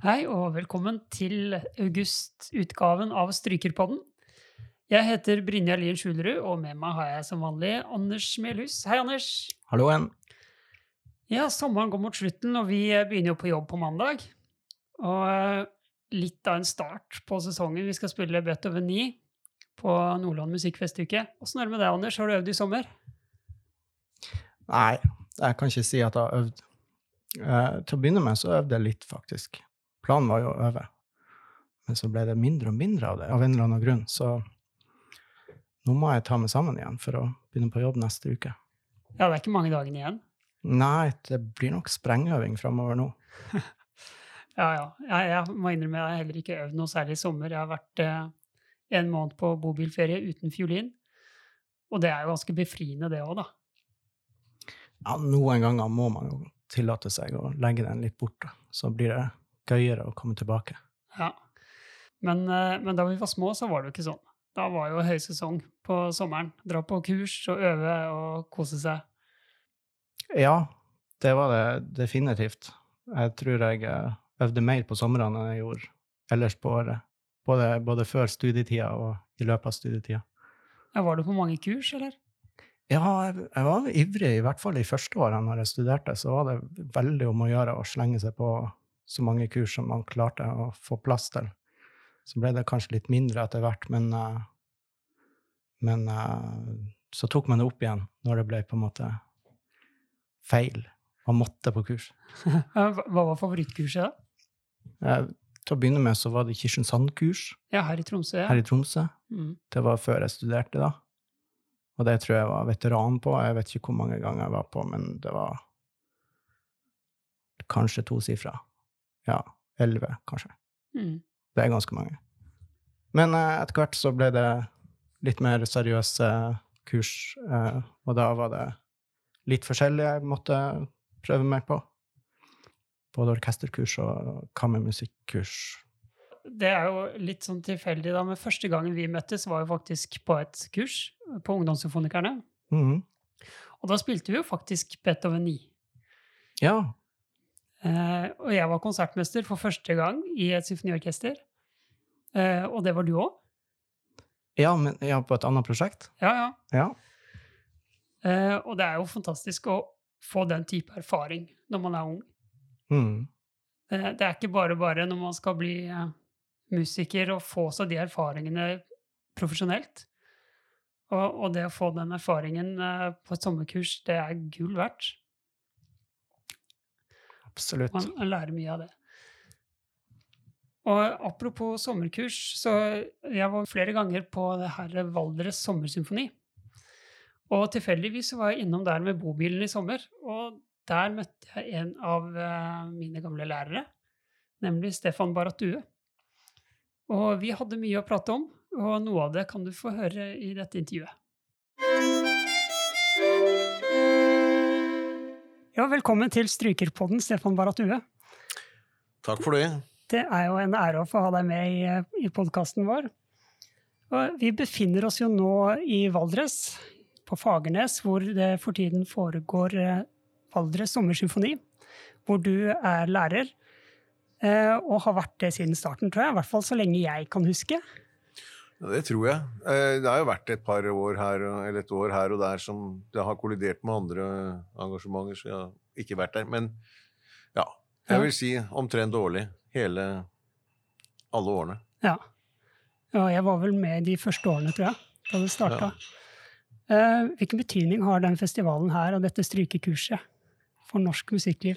Hei og velkommen til augustutgaven av Strykerpodden. Jeg heter Brynja Lien Skjulerud, og med meg har jeg som vanlig Anders Melhus. Hei, Anders. Hallo igjen. Ja, sommeren går mot slutten, og vi begynner jo på jobb på mandag. Og eh, litt av en start på sesongen. Vi skal spille Beethoven 9 på Nordland musikkfestuke. Åssen er det med deg, Anders? Har du øvd i sommer? Nei, jeg kan ikke si at jeg har øvd. Uh, til å begynne med så øvde jeg litt, faktisk. Planen var jo å øve. Men så ble det mindre og mindre av det, av en eller annen grunn. Så nå må jeg ta meg sammen igjen for å begynne på jobb neste uke. Ja, det er ikke mange dagene igjen. Nei, det blir nok sprengøving framover nå. Ja, ja. Jeg, jeg må innrømme at jeg har heller ikke øvd noe særlig i sommer. Jeg har vært eh, en måned på bobilferie uten fiolin. Og det er jo ganske befriende, det òg, da. Ja, noen ganger må man jo tillate seg å legge den litt bort, da. Så blir det gøyere å komme tilbake. Ja. Men, eh, men da vi var små, så var det jo ikke sånn. Da var jo høysesong på sommeren. Dra på kurs og øve og kose seg. Ja, det var det definitivt. Jeg tror jeg eh, øvde mer på somrene enn jeg gjorde ellers på året. Både, både før studietida og i løpet av studietida. Ja, var du på mange kurs, eller? Ja, jeg, jeg var ivrig, i hvert fall de første årene når jeg studerte. Så var det veldig om å gjøre å slenge seg på så mange kurs som man klarte å få plass til. Så ble det kanskje litt mindre etter hvert, men, eh, men eh, så tok man det opp igjen når det ble på en måte feil. Man måtte på kurs. Hva hva var favorittkurset, da? Eh, til å begynne med så var det Kristiansand-kurs Ja, her i Tromsø. Ja. her i Tromsø. Mm. Det var før jeg studerte, da. Og det tror jeg var veteran på. Jeg vet ikke hvor mange ganger jeg var på, men det var kanskje tosifra. Ja, elleve, kanskje. Mm. Det er ganske mange. Men eh, etter hvert så ble det litt mer seriøse kurs, eh, og da var det litt forskjellig jeg måtte prøve meg på. Både orkesterkurs og kammermusikkurs. Det er jo litt sånn tilfeldig, da, men første gangen vi møttes, var jo faktisk på et kurs på Ungdomssymfonikerne. Mm. Og da spilte vi jo faktisk Beethoven 9. Ja. Eh, og jeg var konsertmester for første gang i et symfoniorkester. Eh, og det var du òg? Ja, men ja, på et annet prosjekt? Ja, ja. Ja. Eh, og det er jo fantastisk å få den type erfaring når man er ung. Mm. Det er ikke bare bare når man skal bli musiker og få seg de erfaringene profesjonelt. Og, og det å få den erfaringen på et sommerkurs, det er gull verdt. Absolutt. Man, lærer mye av det. Og apropos sommerkurs, så jeg var flere ganger på det her Valdres sommersymfoni. Og tilfeldigvis var jeg innom der med bobilen i sommer, og der møtte jeg en av eh, mine gamle lærere, nemlig Stefan Baratue. Og vi hadde mye å prate om, og noe av det kan du få høre i dette intervjuet. Ja, velkommen til Strykerpodden, Stefan Baratue. Takk for det. Det er jo en ære å få ha deg med i, i podkasten vår. Og vi befinner oss jo nå i Valdres, på Fagernes, hvor det for tiden foregår eh, Valdres sommersymfoni, hvor du er lærer. eh, Og har vært det siden starten, tror jeg. I hvert fall så lenge jeg kan huske. Ja, det tror jeg. Eh, Det har jo vært et par år her, eller et år her og der som det har kollidert med andre engasjementer, så jeg har ikke vært der. Men ja, jeg vil si omtrent dårlig hele alle årene. Ja. Og Jeg var vel med de første årene, tror jeg, da det starta. Ja. hvilken betydning har den festivalen her og dette strykekurset for norsk musikkliv?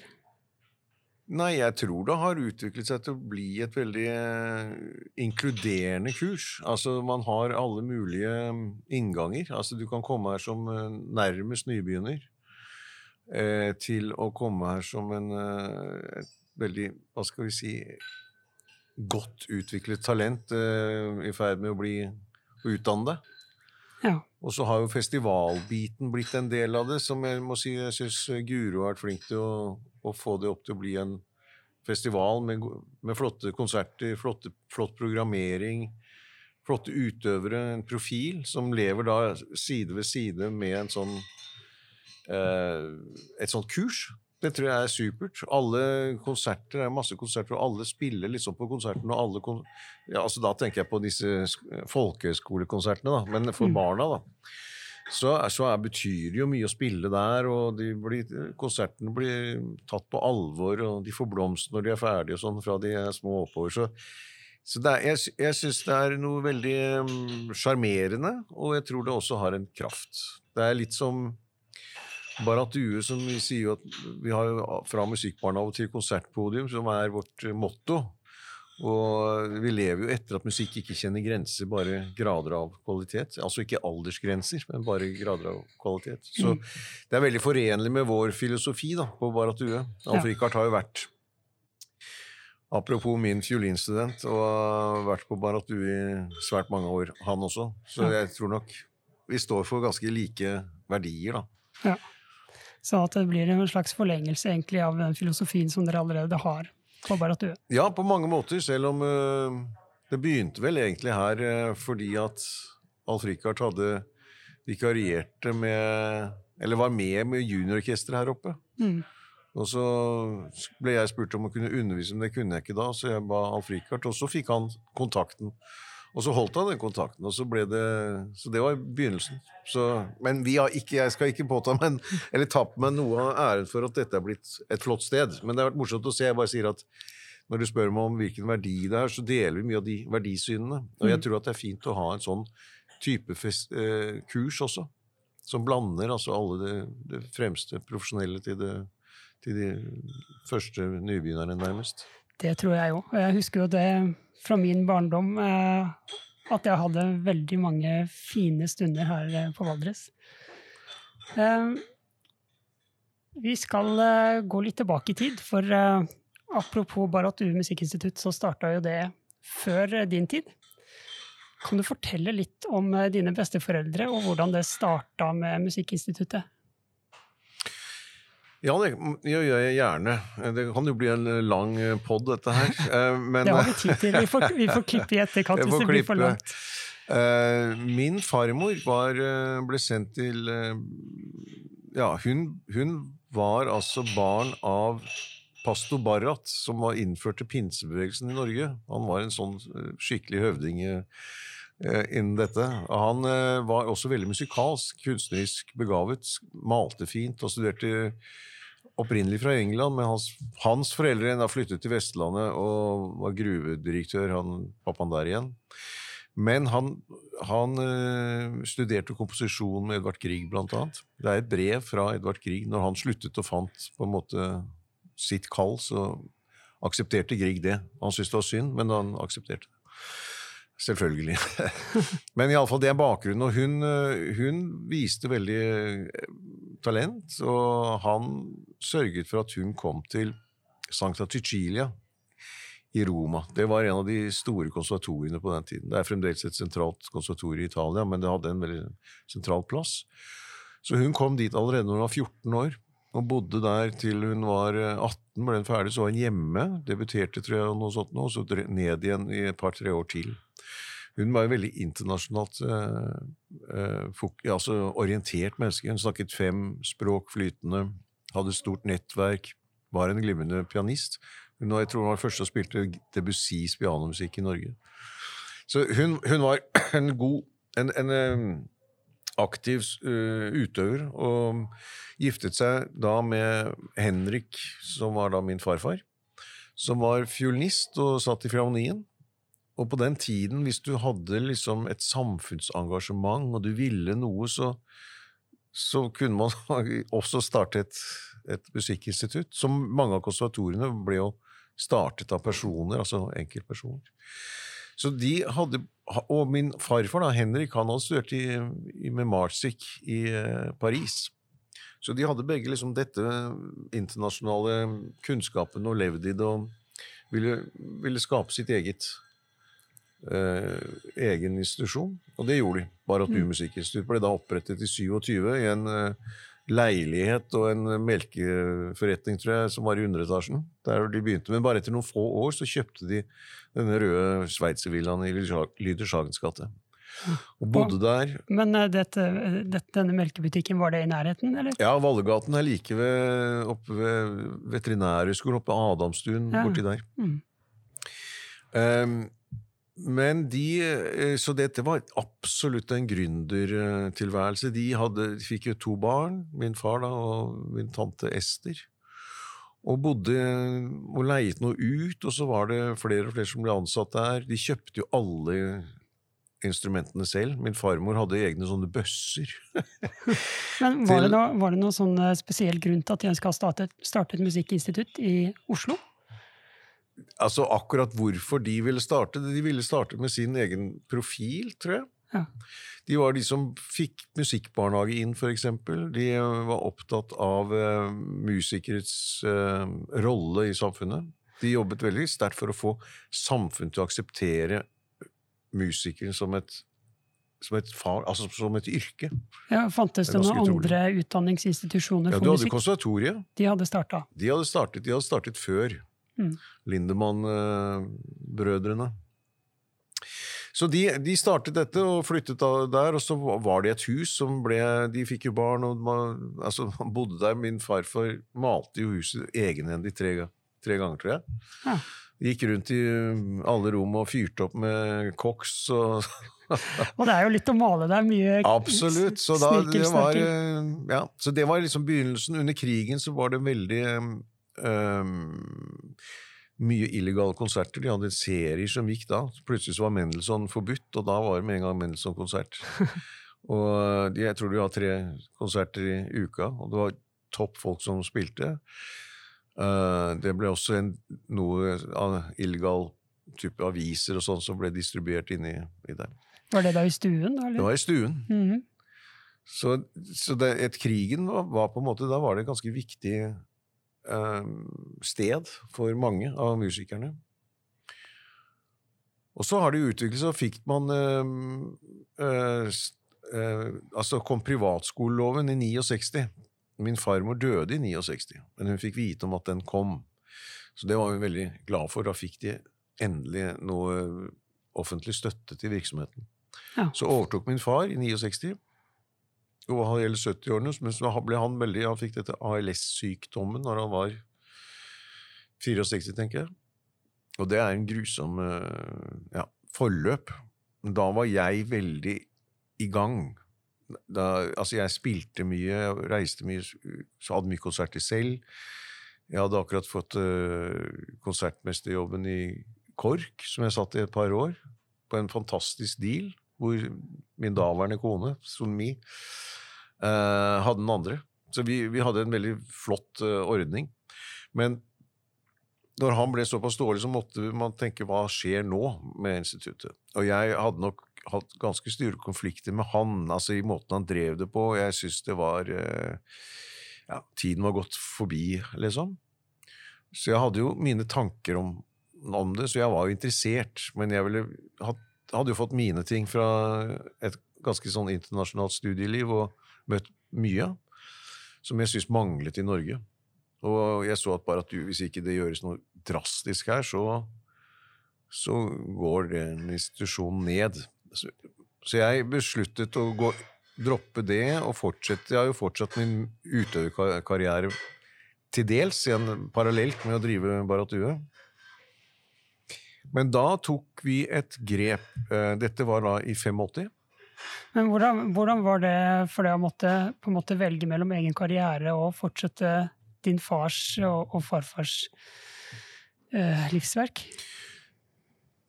Nei, jeg tror det har utviklet seg til å bli et veldig eh, inkluderende kurs. Altså, man har alle mulige mm, innganger. Altså, du kan komme her som eh, nærmest nybegynner, eh, til å komme her som en eh, veldig, hva skal vi si, godt utviklet talent eh, i ferd med å bli å utdanne deg. Ja. Og så har jo festivalbiten blitt en del av det, som jeg må si jeg syns Guro har vært flink til å, å få det opp til å bli en festival med, med flotte konserter, flotte, flott programmering, flotte utøvere, en profil som lever da side ved side med en sånn eh, et sånt kurs. Det tror jeg er supert. Alle konserter, er masse konserter, og alle spiller liksom på konserten. og alle kon ja, altså Da tenker jeg på disse sk- folkehøyskolekonsertene, da. Men for Mm. barna, da. Så, så er, betyr det jo mye å spille der, og de blir, konsertene blir tatt på alvor, og de får blomst når de er ferdige og sånn, fra de er små oppover. Så, så er, jeg, jeg syns det er noe veldig sjarmerende, um, og jeg tror det også har en kraft. Det er litt som Barat Due, som vi sier jo at vi har fra og til konsertpodium, som er vårt motto. Og vi lever jo etter at musikk ikke kjenner grenser, bare grader av kvalitet. Altså ikke aldersgrenser, men bare grader av kvalitet. Så det er veldig forenlig med vår filosofi da, på Baratue. Alf Rikard har jo vært Apropos min fiolinstudent, og har vært på Baratue i svært mange år, han også. Så jeg tror nok vi står for ganske like verdier, da. Ja. Så at det blir en slags forlengelse egentlig av den filosofien som dere allerede har på Barat Due. Ja, på mange måter, selv om uh, det begynte vel egentlig her uh, fordi at Alf Rikard hadde vikarierte med Eller var med med juniororkesteret her oppe. Mm. Og så ble jeg spurt om å kunne undervise, men det kunne jeg ikke da, så jeg ba Alf Rikard, og så fikk han kontakten. Og så holdt han den kontakten, og så ble det Så det var begynnelsen. Så, men vi har ikke, jeg skal ikke påta meg eller tappe meg noe av æren for at dette er blitt et flott sted. Men det har vært morsomt å se. Jeg bare sier at når du spør meg om hvilken verdi det er, så deler vi mye av de verdisynene. Og jeg tror at det er fint å ha en sånn type fest, eh, kurs også. Som blander altså alle det, det fremste profesjonelle til, det, til de første nybegynnerne, nærmest. Det tror jeg òg. Og jeg husker jo det fra min barndom eh, at jeg hadde veldig mange fine stunder her eh, på Valdres. Eh, vi skal gå litt tilbake i tid, for apropos Barat Due musikkinstitutt, så starta jo det før din tid. Kan du fortelle litt om dine besteforeldre, og hvordan det starta med Musikkinstituttet? Ja, det gjør jeg gjerne. Det kan jo bli en lang pod, dette her. Eh, Men, Det har vi tid til. Vi får, vi får klippe i etterkant hvis det blir for langt. Eh, min farmor var, eh, ble sendt til Ja, hun, hun var altså barn av Pasto Barrat, som var innført til pinsebevegelsen i Norge. Han var en sånn skikkelig høvding innen dette. Han var også veldig musikalsk, kunstnerisk begavet, malte fint og studerte opprinnelig fra England, men hans, hans foreldre da flyttet til Vestlandet og var gruvedirektør, han pappaen der igjen. Men han, han øh, studerte komposisjon med Edvard Grieg, blant annet. Det er et brev fra Edvard Grieg. Når han sluttet og fant på en måte sitt kall, så aksepterte Grieg det. Han syntes det var synd, men han aksepterte det. Selvfølgelig. men iallfall det er bakgrunnen. Og hun, eh, hun viste veldig eh, talent, og han sørget for at hun kom til Sankta Cecilia i Roma. Det var en av de store konservatoriene på den tiden. Det er fremdeles et sentralt konservatorium i Italia, men det hadde en veldig sentral plass. Så hun kom dit allerede når hun var 14 år, og bodde der til hun var eh, 18. Ble hun ferdig, så var hun hjemme. Debuterte, tror jeg, noe sånt og så ned igjen i et par-tre år til. Hun var jo veldig internasjonalt eh, eh, altså orientert menneske. Hun snakket fem språk flytende, hadde stort nettverk, var en glimrende pianist. Hun var, jeg tror hun var første som spilte Debussys pianomusikk i Norge. Så hun, hun var en god En, en eh, aktiv uh, utøver, og giftet seg da med Henrik, som var da min farfar, som var fiolinist og satt i Filharmonien. Og på den tiden, hvis du hadde liksom et samfunnsengasjement, og du ville noe, så, så kunne man også starte et, et musikkinstitutt. Som mange av konservatoriene ble jo startet av personer, altså enkeltpersoner. Så de hadde, Og min farfar, da, Henrik, han hadde studert i, i, med Marzik i eh, Paris. Så de hadde begge liksom dette internasjonale kunnskapen og levde i det og ville, ville skape sitt eget egen institusjon. Og det gjorde de. Barat Mm. Musikkinstitutt ble da opprettet i 27 i en eh, leilighet og en melkeforretning, tror jeg, som var i underetasjen. Der de begynte. Men bare etter noen få år så kjøpte de denne røde sveitservillaen i Lydersagens gate. Og bodde der. Men eh, dette, eh, dette, denne melkebutikken, var det i nærheten, eller? Ja, Vallegaten er like ved, oppe ved Veterinærhøgskolen, oppe ved Adamstuen, Ja. borti der. Mm. Ehm, men de eh, Så dette var absolutt en gründertilværelse. De, hadde, de fikk jo to barn, min far da, og min tante Ester. Og bodde og leiet noe ut, og så var det flere og flere som ble ansatt der. De kjøpte jo alle instrumentene selv. Min farmor hadde egne sånne bøsser. Men var, det noe, var det noen sånn eh, spesiell grunn til at de ønska å starte, starte et musikkinstitutt i Oslo? Altså akkurat hvorfor de ville starte det, De ville starte med sin egen profil, tror jeg. Ja. De var de som fikk musikkbarnehage inn, eksempel. De eh, var opptatt av uh, musikers uh, rolle i samfunnet. De jobbet veldig sterkt for å få samfunnet til å akseptere musikeren som et, som et far, altså som et yrke. Ja, fantes Det det noen utrolig. andre utdanningsinstitusjoner Ja, for du hadde musikk? konservatoriet. De hadde starta. De hadde startet, de hadde startet før Mm. Lindemann-brødrene. Så de, de startet dette og flyttet der, og så var det et hus som ble De fikk jo barn, og man, altså, man bodde der. Min farfar malte jo huset egenhendig tre, tre ganger, tror jeg. Ja. Gikk rundt i um, alle rom og fyrte opp med koks og Og det er jo litt å male der. Mye Absolutt. Så, da, det var, eh, ja, så det var liksom begynnelsen. Under krigen så var det veldig um, mye illegale konserter. De hadde serier som gikk da. Plutselig var Mendelssohn forbudt, og da var det med en gang Mendelssohn-konsert. og eh, jeg tror de har tre konserter i uka, og det var topp folk som spilte. Uh, det ble også en, noe av illegal type aviser og sånn som ble distribuert inni i der. Var det da i stuen? Da, Det var i stuen. Mhm. Så, så det, et krigen var, var på en måte Da var det et ganske viktig sted for mange av musikerne. Og så har det utviklet seg, og fikk man eh, eh, eh, Altså kom privatskoleloven i 69. Min farmor døde i 69, men hun fikk vite om at den kom. Så det var hun veldig glad for. Da fikk de endelig noe offentlig støtte til virksomheten. Ja. Så overtok min far i 69 og han gjelder 70-årene, men så ble han veldig Han fikk dette ALS-sykdommen når han var 64, tenker jeg. Og det er en grusom eh, ja, forløp. Da var jeg veldig i gang. Da, altså, jeg spilte mye, jeg reiste mye, så hadde mye konserter selv. Jeg hadde akkurat fått uh, konsertmesterjobben i KORK, som jeg satt i et par år, på en fantastisk deal, hvor min daværende kone, Sunmi, eh, hadde den andre. Så vi, vi hadde en veldig flott eh, ordning. Men når han ble såpass dårlig, så måtte man tenke hva skjer nå med instituttet? Og jeg hadde nok hatt ganske store konflikter med han, altså i måten han drev det på. Jeg syns det var eh, ja, Tiden var gått forbi, liksom. Så jeg hadde jo mine tanker om, om det, så jeg var jo interessert. Men jeg ville hatt, hadde jo fått mine ting fra et ganske sånn internasjonalt studieliv og møtt mye som jeg syns manglet i Norge. Og jeg så at bare at du, hvis ikke det gjøres noe drastisk her, så, så går den institusjonen ned. Så, så jeg besluttet å gå, droppe det og fortsette. Jeg har jo fortsatt min utøverkarriere til dels parallelt med å drive Baratue. Men da tok vi et grep. eh, Dette var da i 85. Men hvordan, hvordan var det for deg å måtte på en måte velge mellom egen karriere og fortsette din fars og, og farfars eh, livsverk?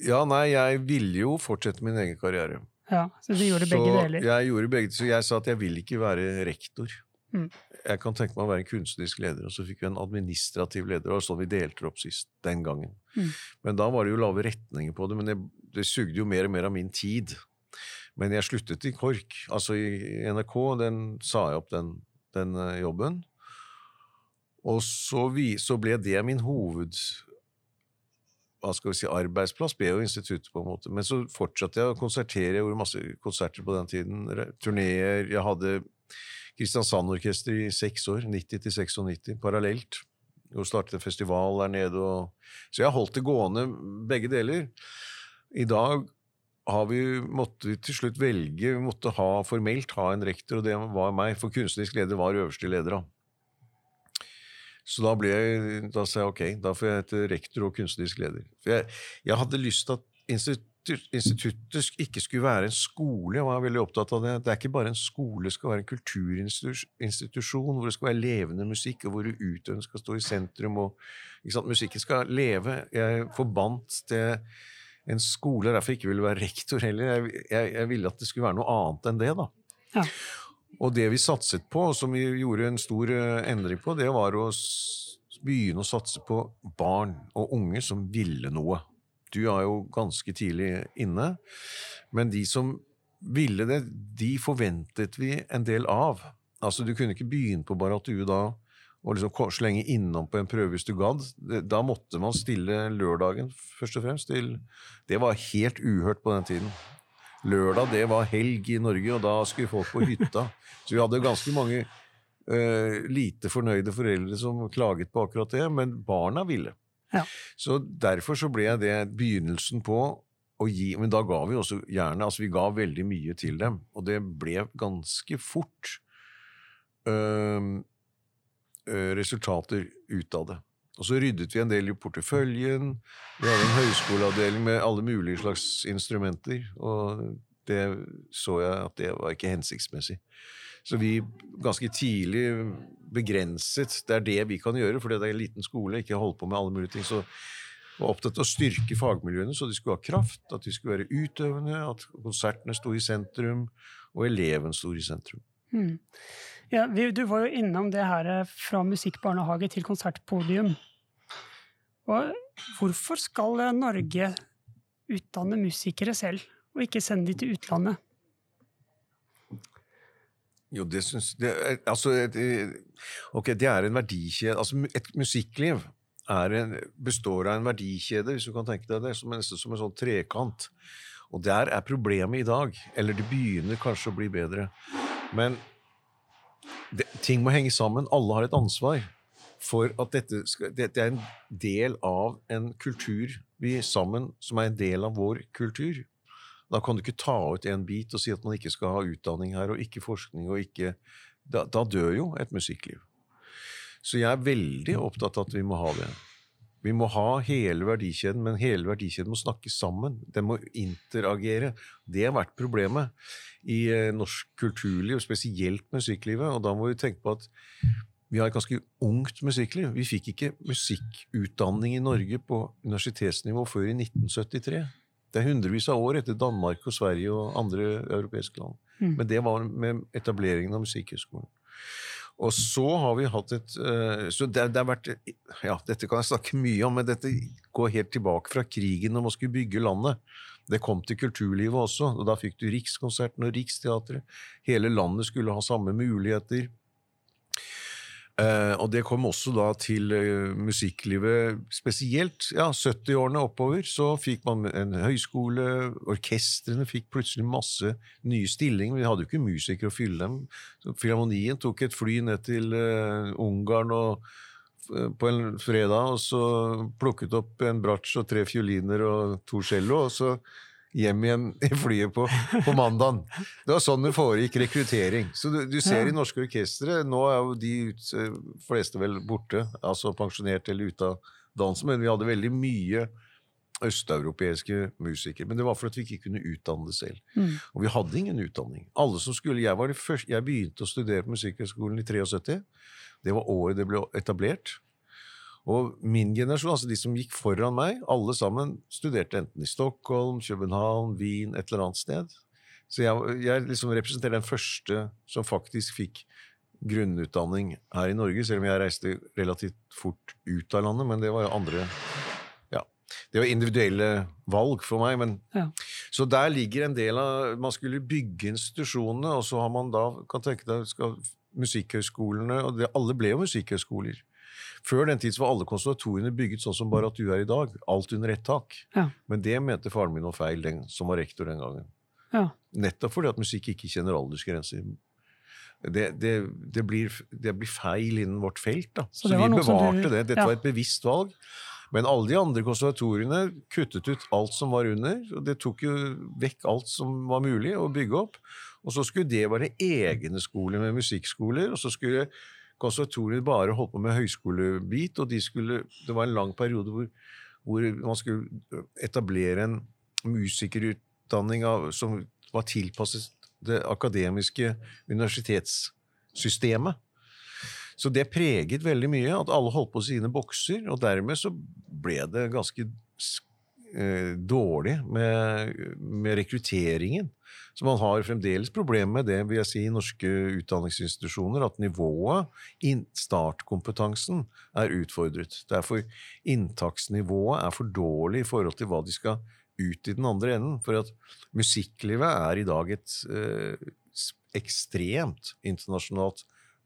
Ja, nei, jeg ville jo fortsette min egen karriere. Ja, Så du gjorde begge så deler? Jeg gjorde begge, så jeg sa at jeg vil ikke være rektor. Mm. Jeg kan tenke meg å være en kunstnerisk leder, og så fikk vi en administrativ leder. og sånn vi delte opp sist, den gangen. Mm. Men da var det jo lave retninger på det, men det, det sugde jo mer og mer av min tid. Men jeg sluttet i KORK, altså i NRK, den sa jeg opp den, den eh, jobben. Og så, vi, så ble det min hoved hva skal vi si, arbeidsplass ble jo instituttet, på en måte. Men så fortsatte jeg å konsertere. Jeg gjorde masse konserter på den tiden. Turneer. Jeg hadde Kristiansand-orkester i seks år, 90 til 96, parallelt. Og startet festival der nede. Og... Så jeg har holdt det gående, begge deler. I dag har vi, måtte til slutt velge Vi måtte ha, formelt ha en rektor, og det var meg. For kunstnerisk leder var øverste leder. da. Så da, ble jeg, da sa jeg ok, da får jeg hete rektor og kunstnerisk leder. For jeg, jeg hadde lyst til at institu- instituttet ikke skulle være en skole. Jeg var veldig opptatt av det. Det er ikke bare en skole, det skal være en kulturinstitusjon hvor det skal være levende musikk, og hvor utøveren skal stå i sentrum. og? Musikken skal leve. Jeg forbandt det en skole, derfor jeg ikke ville være rektor heller. Jeg, jeg, jeg ville at det skulle være noe annet enn det. da. Ja. Og det vi satset på, og som vi gjorde en stor eh, endring på, det var å begynne å satse på barn og unge som ville noe. Du er jo ganske tidlig inne, men de som ville det, de forventet vi en del av. Altså, Du kunne ikke begynne på Barrat Due da og liksom slenge innom på en prøve hvis du gadd. Da måtte man stille lørdagen, først og fremst. til Det var helt uhørt på den tiden. Lørdag det var helg i Norge, og da skulle folk på hytta. Så vi hadde ganske mange uh, lite fornøyde foreldre som klaget på akkurat det, men barna ville. Ja. Så derfor så ble det begynnelsen på å gi Men da ga vi også gjerne Altså vi ga veldig mye til dem, og det ble ganske fort øh, resultater ut av det. Og så ryddet vi en del i porteføljen. Vi hadde en høyskoleavdeling med alle mulige slags instrumenter, og det så jeg at det var ikke hensiktsmessig. Så vi ganske tidlig begrenset Det er det vi kan gjøre, fordi det er en liten skole, ikke holdt på med alle mulige ting. Så var opptatt av å styrke fagmiljøene, så de skulle ha kraft, at de skulle være utøvende, at konsertene sto i sentrum, og eleven sto i sentrum. Mm. Ja, vi, du var jo innom det her eh, fra musikkbarnehage til konsertpodium. Og hvorfor skal Norge utdanne musikere selv, og ikke sende de til utlandet? Jo, det syns det, er- Altså, det, ok, det er en verdikjede Altså, et musikkliv en, består av en verdikjede, hvis du kan tenke deg det, som, nesten som en sånn trekant. Og der er problemet i dag. Eller det begynner kanskje å bli bedre. Men det, ting må henge sammen. Alle har et ansvar for at dette skal Dette er en del av en kultur vi sammen, som er en del av vår kultur. Da kan du ikke ta ut en bit og si at man ikke skal ha utdanning her, og ikke forskning, og ikke Da, da dør jo et musikkliv. Så jeg er veldig opptatt av at vi må ha det. Vi må ha hele verdikjeden, men hele verdikjeden må snakke sammen. Den må interagere. Det har vært problemet i eh, norsk kulturliv, spesielt musikklivet. Og da må vi tenke på at vi har et ganske ungt musikkliv. Vi fikk ikke musikkutdanning i Norge på universitetsnivå før i 1973. Det er hundrevis av år etter Danmark og Sverige og andre europeiske land. Mm. Men det var med etableringen av Musikkhøgskolen. Og så har vi hatt et eh, Så det, det har vært Ja, dette kan jeg snakke mye om, men dette går helt tilbake fra krigen når man skulle bygge landet. Det kom til kulturlivet også, og da fikk du Rikskonserten og Riksteatret. Hele landet skulle ha samme muligheter. Eh, og det kom også da til eh, musikklivet spesielt. Ja, 70-årene oppover så fikk man en høyskole, orkestrene fikk plutselig masse nye stillinger. Vi hadde jo ikke musikere å fylle dem. Så Filharmonien tok et fly ned til eh, Ungarn og, på en fredag, og så plukket opp en bratsj og tre fioliner og to cello, og så hjem igjen i flyet på, på mandagen. Det var sånn det foregikk rekruttering. Så du, du ser Ja. i norske orkestre Nå er jo de ut, fleste vel borte, altså pensjonert eller ute av dansen, men vi hadde veldig mye østeuropeiske musikere. Men det var for at vi ikke kunne utdanne det selv. Mm. Og vi hadde ingen utdanning. Alle som skulle, Jeg, var det første, jeg begynte å studere på Musikkhøgskolen i 73. Det var året det ble etablert. Og min generasjon, altså de som gikk foran meg, alle sammen studerte enten i Stockholm, København, Wien, et eller annet sted. Så jeg, jeg liksom representerer den første som faktisk fikk grunnutdanning her i Norge, selv om jeg reiste relativt fort ut av landet, men det var jo andre ja, Det var individuelle valg for meg, men Ja. Så der ligger en del av Man skulle bygge institusjonene, og så har man da kan tenke deg, skal Musikkhøyskolene og det, Alle ble jo musikkhøyskoler. Før den tid så var alle konservatoriene bygget sånn som bare at du er i dag. Alt under ett tak. Ja. Men det mente faren min var feil, den, som var rektor den gangen. Ja. Nettopp fordi at musikk ikke kjenner aldersgrenser. Det, det, det, blir, det blir feil innen vårt felt. da. Så Så, vi bevarte du- det. Dette ja. var et bevisst valg. Men alle de andre konservatoriene kuttet ut alt som var under, og det tok jo vekk alt som var mulig å bygge opp. Og så skulle det være egne skoler med musikkskoler, og så skulle konservatoriet bare holdt på med høyskolebit, og de skulle, det var en lang periode hvor, hvor man skulle etablere en musikerutdanning av, som var tilpasset det akademiske universitetssystemet. Så det preget veldig mye, at alle holdt på sine bokser, og dermed så ble det ganske eh, dårlig med, med, rekrutteringen. Så man har fremdeles problemer med det vil jeg si, i norske utdanningsinstitusjoner, at nivået, startkompetansen, er utfordret. Derfor inntaksnivået er for dårlig i forhold til hva de skal ut i den andre enden. For at musikklivet er i dag et eh, ekstremt internasjonalt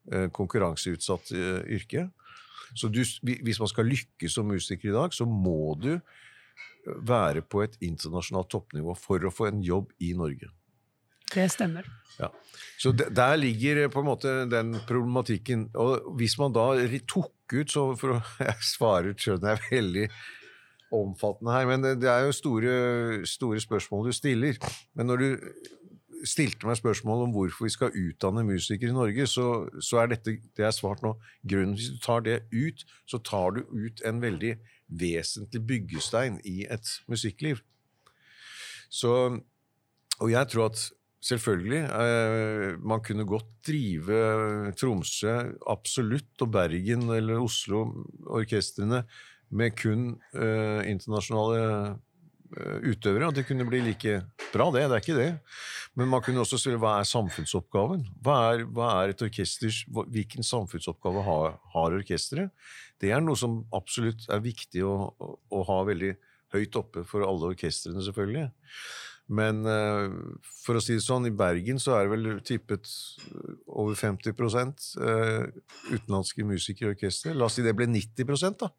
Eh, konkurranseutsatt eh, yrke. Så du, hvis man skal lykkes som musiker i dag, så må du være på et internasjonalt toppnivå for å få en jobb i Norge. Det stemmer. Ja. Så der ligger på en måte den problematikken. Og hvis man da tok ut så For å jeg svarer skjønner jeg veldig omfattende her, men det er jo store, store spørsmål du stiller. Men når du stilte meg spørsmål om hvorfor vi skal utdanne musikere i Norge, så, så er dette det er svart nå. Grunnen Hvis du tar det ut, så tar du ut en veldig vesentlig byggestein i et musikkliv. Så, og jeg tror at selvfølgelig eh, Man kunne godt drive Tromsø, absolutt, og Bergen eller Oslo, orkestrene, med kun eh, internasjonale utøvere, og det kunne bli like bra, det. Det er ikke det. Men man kunne også spørre hva er samfunnsoppgaven? Hva er, hva er et orkesters, Hvilken samfunnsoppgave har, har orkesteret? Det er noe som absolutt er viktig å, å, å, ha veldig høyt oppe for alle orkestrene, selvfølgelig. Men uh, for å si det sånn, i Bergen så er det vel tippet eh, over 50 uh, utenlandske musikere i orkesteret. La oss si det ble 90% da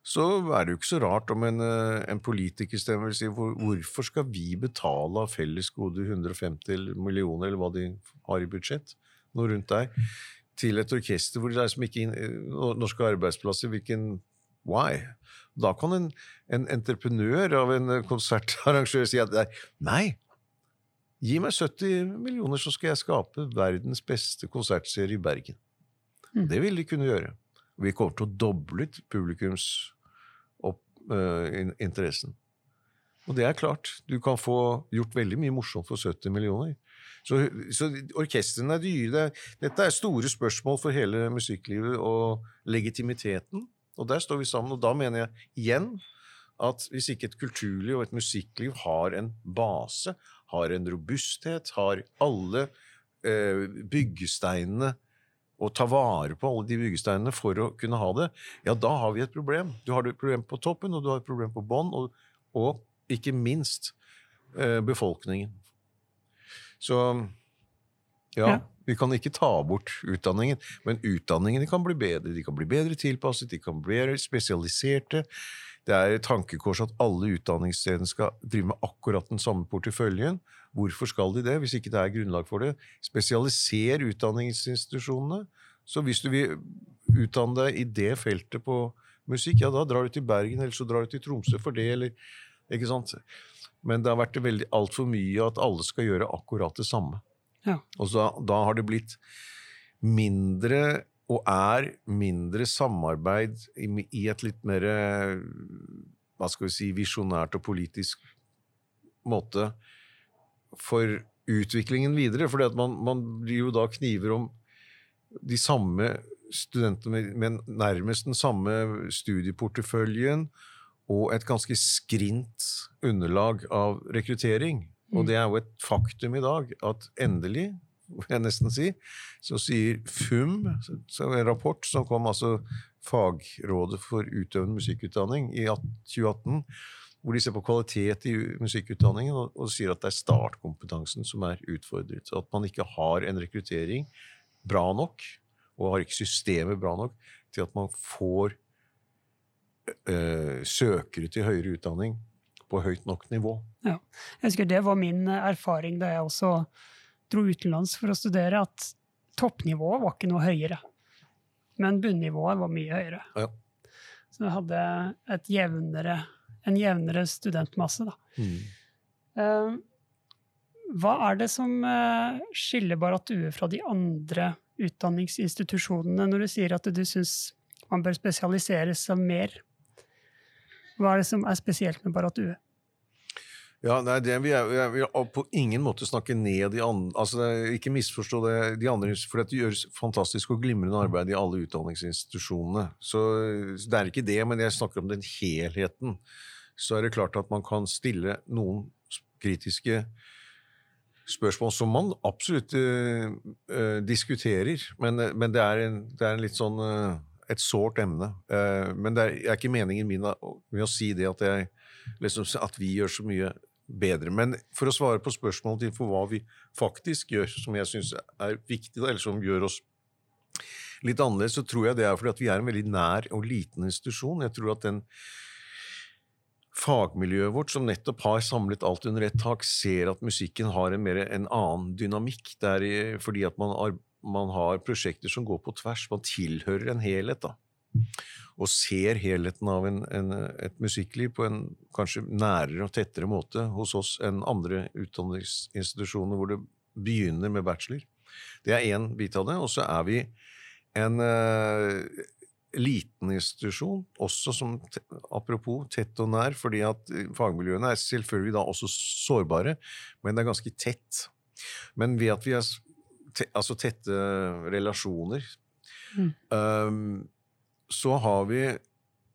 så er det jo ikke så rart om en, eh, en politikerstemme vil si hvor, hvorfor skal vi betale av fellesgodet 150 millioner, eller hva de har i budsjett, noe rundt der, til et orkester hvor det er som ikke inn, eh, norske arbeidsplasser, hvilken Why? Da kan en, en entreprenør av en eh, konsertarrangør si at nei, gi meg 70 millioner, så skal jeg skape verdens beste konsertserie i Bergen. Mm. Det vil de kunne gjøre. Vi kommer til å doble publikumsinteressen. Uh, og det er klart. Du kan få gjort veldig mye morsomt for 70 millioner. Så, så orkestrene er dyre. Det, dette er store spørsmål for hele musikklivet og legitimiteten. Og der står vi sammen. Og da mener jeg igjen at hvis ikke et kulturliv og et musikkliv har en base, har en robusthet, har alle eh, byggesteinene og ta vare på alle de byggesteinene for å kunne ha det, ja, da har vi et problem. Du har et problem på toppen, og du har et problem på bånn, og, og, ikke minst eh, befolkningen. Så ja, ja, vi kan ikke ta bort utdanningen, men utdanningene kan bli bedre. De kan bli bedre tilpasset, de kan bli mer spesialiserte. Det er et tankekors at alle utdanningsstedene skal drive med akkurat den samme porteføljen. Hvorfor skal de det, hvis ikke det er grunnlag for det? Spesialiser utdanningsinstitusjonene. Så hvis du vil utdanne deg i det feltet på musikk, ja, da drar du til Bergen, eller så drar du til Tromsø for det, eller Ikke sant? Men det har vært veldig altfor mye at alle skal gjøre akkurat det samme. Ja. Og så, da har det blitt mindre og er mindre samarbeid i, et litt mer hva skal vi si, visjonært og politisk måte for utviklingen videre. For man, man blir jo da kniver om de samme studentene med nærmest den samme studieporteføljen og et ganske skrint underlag av rekruttering. Og mm. det er jo et faktum i dag at endelig, vil jeg nesten si, så sier FUM, så en rapport som kom altså Fagrådet for utøvende musikkutdanning i 2018, hvor de ser på kvalitet i musikkutdanningen og, og sier at det er startkompetansen som er utfordret. At man ikke har en rekruttering bra nok, og har ikke systemet bra nok til at man får øh, søkere til høyere utdanning på høyt nok nivå. Ja. Jeg husker Det var min erfaring da jeg også dro utenlands for å studere, at toppnivået var ikke noe høyere. Men bunnivået var mye høyere. Ja. Så jeg hadde et jevnere, en jevnere studentmasse, da. Mm. Eh, hva er det som eh, skiller Barrat Due fra de andre utdanningsinstitusjonene, når du sier at du syns man bør spesialisere seg mer? Hva er det som er spesielt med Barrat Due? Ja, nei, det vi er, jeg vil på ingen måte snakke ned de andre altså, Ikke misforstå det, de andre, for det gjøres fantastisk og glimrende arbeid i alle utdanningsinstitusjonene. Så det er ikke det, men jeg snakker om den helheten. Så er det klart at man kan stille noen kritiske spørsmål som man absolutt uh, diskuterer, men, uh, men det, er en, det er en litt sånn et sårt emne. Men det er, er ikke meningen min med å si det at, jeg, liksom, at vi gjør så mye bedre. Men for å svare på spørsmålet ditt for hva vi faktisk gjør, som jeg syns er viktig, eller som gjør oss litt annerledes, så tror jeg det er fordi at vi er en veldig nær og liten institusjon. Jeg tror at den fagmiljøet vårt, som nettopp har samlet alt under ett tak, ser at musikken har en, mer, en annen dynamikk. Det er fordi at man man har prosjekter som går på tvers. Man tilhører en helhet, da. Og ser helheten av en, en, et musikkliv på en kanskje nærere og tettere måte hos oss enn andre utdanningsinstitusjoner hvor det begynner med bachelor. Det er én bit av det. Og så er vi en uh, liten institusjon, også som apropos tett og nær, fordi at eh, fagmiljøene er selvfølgelig da også sårbare, men det er ganske tett. Men ved at vi har te, altså tette relasjoner, Mm. um, så har vi,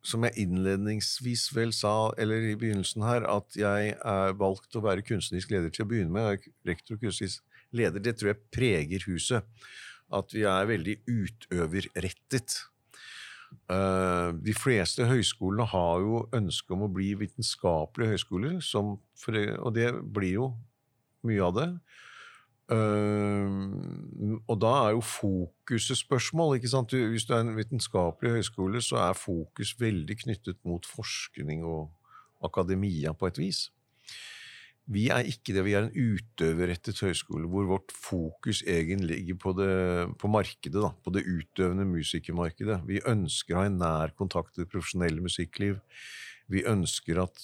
som jeg innledningsvis vel sa, eller i begynnelsen her, at jeg er valgt å være kunstnerisk leder til å begynne med. Rektor og kunstnerisk leder. Det tror jeg preger huset. At vi er veldig utøverrettet. Eh, de fleste høyskolene har jo ønske om å bli vitenskapelige høyskoler, som og det blir jo mye av det. Eh, og da er jo fokuset spørsmål. ikke sant? Du, hvis du er en vitenskapelig høyskole, så er fokus veldig knyttet mot forskning og akademia på et vis. Vi er ikke det. Vi er en utøverrettet høyskole, hvor vårt fokus egentlig ligger på, det, på markedet, da, på det utøvende musikermarkedet. Vi ønsker å ha en nær kontakt til det profesjonelle musikkliv. Vi ønsker at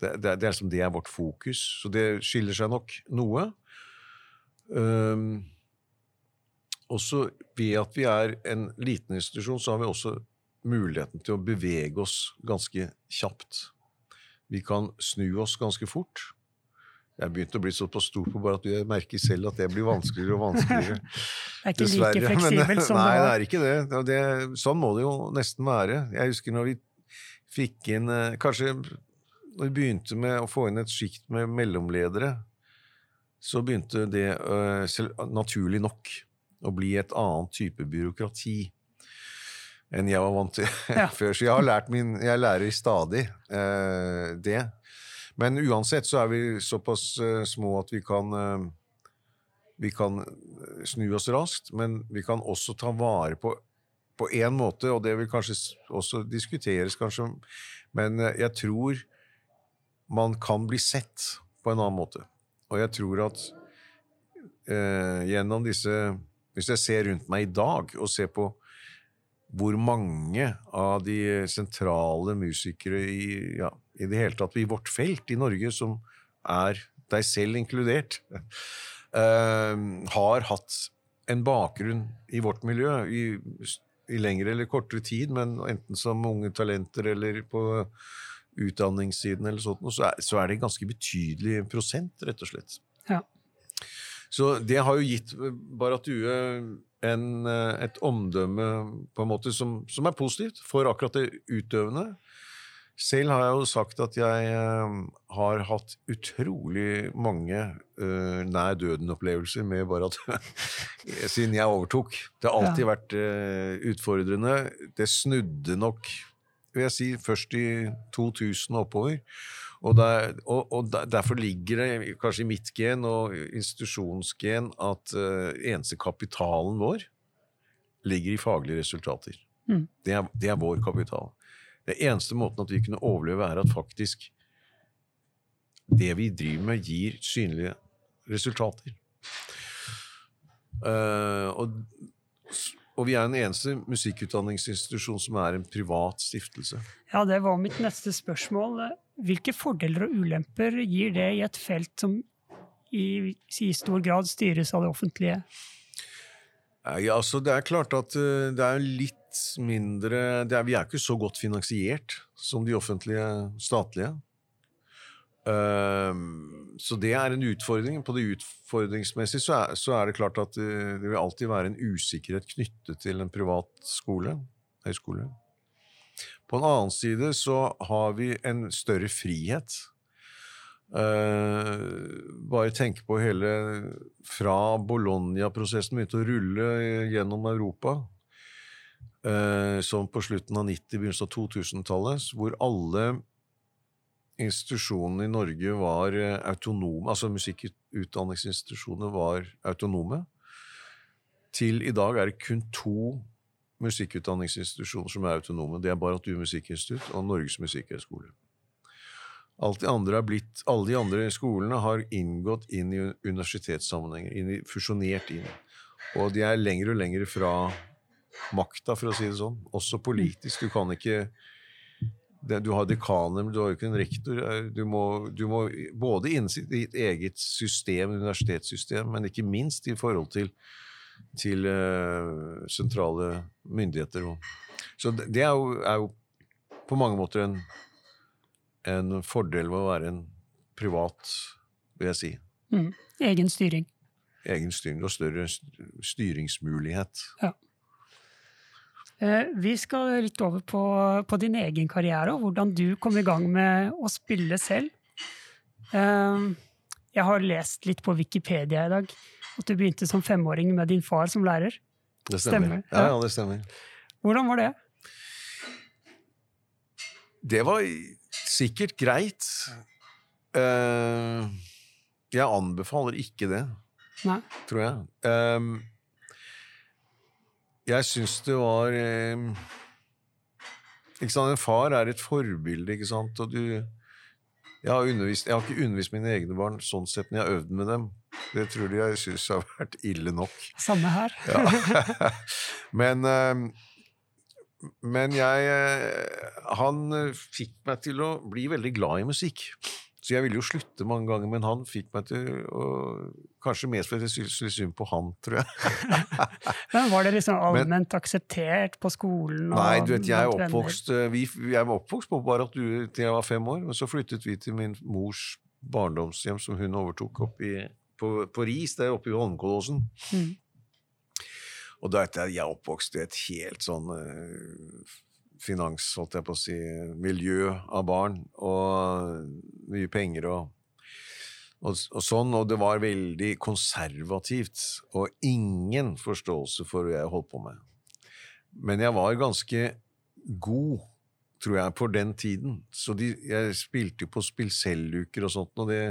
Det, det, det, er, liksom, det er vårt fokus, så det skiller seg nok noe. Um, også ved at vi er en liten institusjon, så har vi også muligheten til å bevege oss ganske kjapt. Vi kan snu oss ganske fort. Jeg begynte å bli såpass stor på bare at jeg merker selv at det blir vanskeligere og vanskeligere. Det er ikke Dessverre. like fleksibelt som nei, det det er ikke det. Det. Sånn må det jo nesten være. Jeg husker når vi fikk inn eh, Kanskje når vi begynte med å få inn et sjikt med mellomledere, så begynte det eh, selv, naturlig nok å bli et annet type byråkrati enn jeg var vant til Ja. før. Så jeg har lært min Jeg lærer stadig eh, det. Men uansett så er vi såpass eh, små at vi kan eh, vi kan eh, snu oss raskt, men vi kan også ta vare på på én måte, og det vil kanskje også diskuteres, kanskje, men eh, jeg tror man kan bli sett på en annen måte. Og jeg tror at eh, gjennom disse Hvis jeg ser rundt meg i dag og ser på hvor mange av de sentrale musikere i, ja, i det hele tatt i vårt felt i Norge, som er deg selv inkludert, eh, har hatt en bakgrunn i vårt miljø i, i lengre eller kortere tid, men enten som unge talenter eller på utdanningssiden eller sånt, så er, så er det en ganske betydelig prosent, rett og slett. Ja. Så det har jo gitt Barrat Due en, eh, et omdømme på en måte som, som er positivt for akkurat det utøvende. Selv har jeg jo sagt at jeg eh, har hatt utrolig mange uh, nær døden-opplevelser med Barrat siden jeg overtok. Det har alltid vært uh, utfordrende. Det snudde nok, vil jeg si, først i 2000 og oppover. Og, der, og, og derfor ligger det kanskje i mitt gen og institusjonsgen at uh, eneste kapitalen vår ligger i faglige resultater. Mm. Det, er, det er vår kapital. Det eneste måten at vi kunne overleve, er at faktisk det vi driver med, gir synlige resultater. Uh, og, og vi er den eneste musikkutdanningsinstitusjon som er en privat stiftelse. Ja, det var mitt neste spørsmål. Hvilke fordeler og ulemper gir det i et felt som i, i stor grad styres av det offentlige? Ja, altså Det er klart at uh, det er litt mindre er, Vi er ikke så godt finansiert som de offentlige statlige. Uh, så det er en utfordring. På det utfordringsmessige så er, så er det klart at uh, det vil alltid være en usikkerhet knyttet til en privat skole, høyskole. På en annen side så har vi en større frihet Uh, bare tenke på hele Fra Bologna-prosessen begynte å rulle gjennom Europa, uh, som på slutten av 90-, begynnelsen av 2000-tallet, hvor alle institusjonene i Norge var uh, autonome, altså musikkutdanningsinstitusjonene var autonome, til i dag er det kun to musikkutdanningsinstitusjoner som er autonome. Det er Baratu Musikkinstitutt og Norges Musikkhøgskole. Alt de andre blitt, alle de andre skolene har inngått inn i universitetssammenhenger, inn i, fusjonert inn. Og de er lenger og lenger fra makta, for å si det sånn. Også politisk. Du kan ikke Du har dekaner, men du har jo ikke en rektor. Du må, du må både innen ditt eget system, universitetssystem, men ikke minst i forhold til, til uh, sentrale myndigheter. Så det er jo, er jo på mange måter en en fordel ved å være en privat, vil jeg si. Mm. Egen styring. Egen styring og større styringsmulighet. Ja. Eh, vi skal litt over på, på, din egen karriere og hvordan du kom i gang med å spille selv. Eh, jeg har lest litt på Wikipedia i dag at du begynte som femåring med din far som lærer. Det stemmer. stemmer. Ja, ja, det stemmer. Hvordan var det? Det var sikkert greit. Uh, jeg anbefaler ikke det, Nei. tror jeg. Jeg syns det var eh, ikke sant, En far er et forbilde, ikke sant, og du jeg har, undervist, jeg har ikke undervist mine egne barn sånn sett, men jeg har øvd med dem. Det tror de jeg syns har vært ille nok. Samme her. ja. Men eh, men jeg eh, Han eh, fikk meg til å bli veldig glad i musikk. Så jeg ville jo slutte mange ganger, men han fikk meg til å Kanskje mest fordi jeg syntes synd på han, tror jeg. men Var det liksom allment men, akseptert på skolen? nei, du vet, jeg er oppvokst eh, vi, Jeg var oppvokst på Baratu til jeg var fem år, men så flyttet vi til min mors barndomshjem, som hun overtok opp i, på, på Ris, der oppe i Holmenkollåsen. Mm. Og da er jeg oppvokst i et helt sånn uh, finans, holdt jeg på å si, miljø av barn, og mye penger og, og, og, sånn, og det var veldig konservativt, og ingen forståelse for hva jeg holdt på med. Men jeg var ganske god, tror jeg, på den tiden, så de, jeg spilte jo på spillselvuker og sånt, og det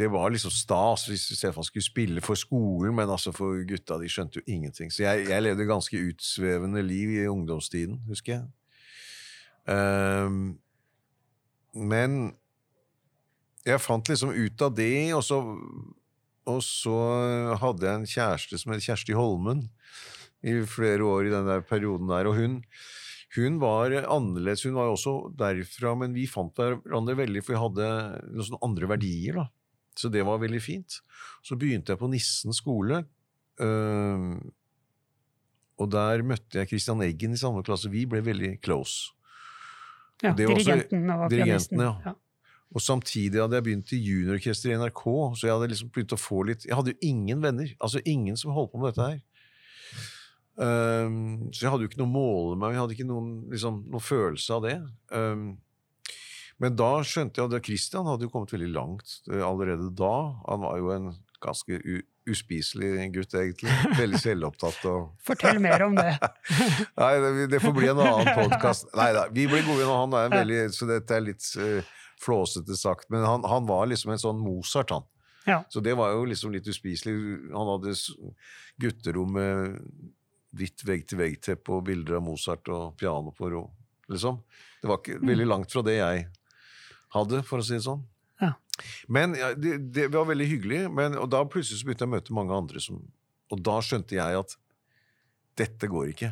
det var liksom stas hvis Stefan skulle spille for skolen, men altså for gutta de skjønte jo ingenting. Så jeg, jeg levde ganske utsvevende liv i ungdomstiden, husker jeg. Um, men jeg fant liksom ut av det, og så, og så hadde jeg en kjæreste som het Kjersti Holmen i flere år i den der perioden der, og hun hun var annerledes, hun var også derfra, men vi fant hverandre veldig, for vi hadde noen sånne andre verdier. da. Så det var veldig fint. Så begynte jeg på Nissen skole. Og der møtte jeg Christian Eggen i samme klasse. Vi ble veldig close. Ja, dirigenten og pianisten. Ja. ja. Og samtidig hadde jeg begynt i juniororkester i NRK, så jeg hadde liksom begynt å få litt Jeg hadde jo ingen venner. Altså ingen som holdt på med dette her. Um, så jeg hadde jo ikke noe å med meg, jeg hadde ikke noen, liksom, noen følelse av det. Um, men da skjønte jeg at Christian hadde jo kommet veldig langt eh, allerede da. Han var jo en ganske uspiselig gutt, egentlig. Veldig selvopptatt. Og Fortell mer om det. Nei, det, det, får bli en annen podkast. Nei da, vi ble gode når han, er veldig, så dette er litt uh, flåsete sagt. Men han, han, var liksom en sånn Mozart, han. Ja. Så det var jo liksom litt uspiselig. Han hadde gutterom med hvitt vegg-til-vegg-teppe og bilder av Mozart og piano på ro. Liksom. Det var ikke veldig langt fra det jeg hadde, for å si det sånn. Ja. Men ja, det, det, var veldig hyggelig, men, og da plutselig så begynte jeg å møte mange andre som Og da skjønte jeg at dette går ikke.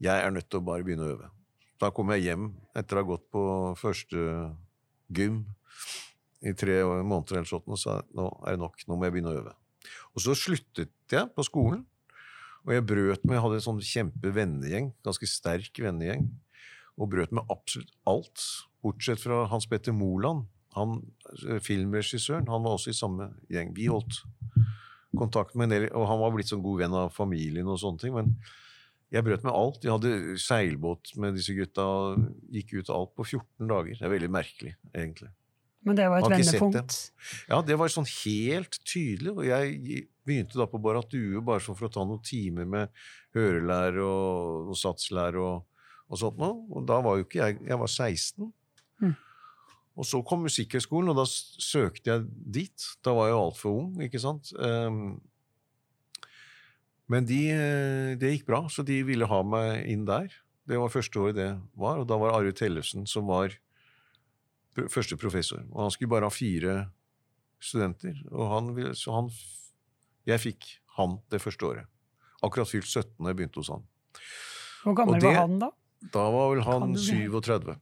Jeg er nødt til å bare begynne å øve. Da kom jeg hjem etter å ha gått på første gym i tre måneder eller sånn, og sa nå er det nok, nå må jeg begynne å øve. Og så sluttet jeg på skolen, og jeg brøt med, jeg hadde en sånn kjempevennegjeng, ganske sterk vennegjeng, og brøt med absolutt alt, bortsett fra Hans Petter Moland, han, filmregissøren, han var også i samme gjeng. Vi holdt kontakt med en del, og han var blitt sånn god venn av familien og sånne ting, men jeg brøt med alt. Jeg hadde seilbåt med disse gutta, gikk ut alt på 14 dager. Det er veldig merkelig, egentlig. Men det var et vendepunkt. Ja, det var sånn helt tydelig. Og jeg begynte da på Barrat Due bare sånn for å ta noen timer med hørelære og, og satslære og, og sånt noe. Og da var jo ikke jeg Jeg var 16. Og så kom Musikkhøgskolen, og da søkte jeg dit. Da var jeg altfor ung, ikke sant. Ehm, men de, eh, det gikk bra, så de ville ha meg inn der. Det var første året det var, og da var Arve Tellefsen som var første professor. Og han skulle bare ha fire studenter, og han, så han Jeg fikk han det første året. Akkurat fylt 17 da jeg begynte hos han. Hvor gammel det- var han da? Da var vel han Kan du bli- 37.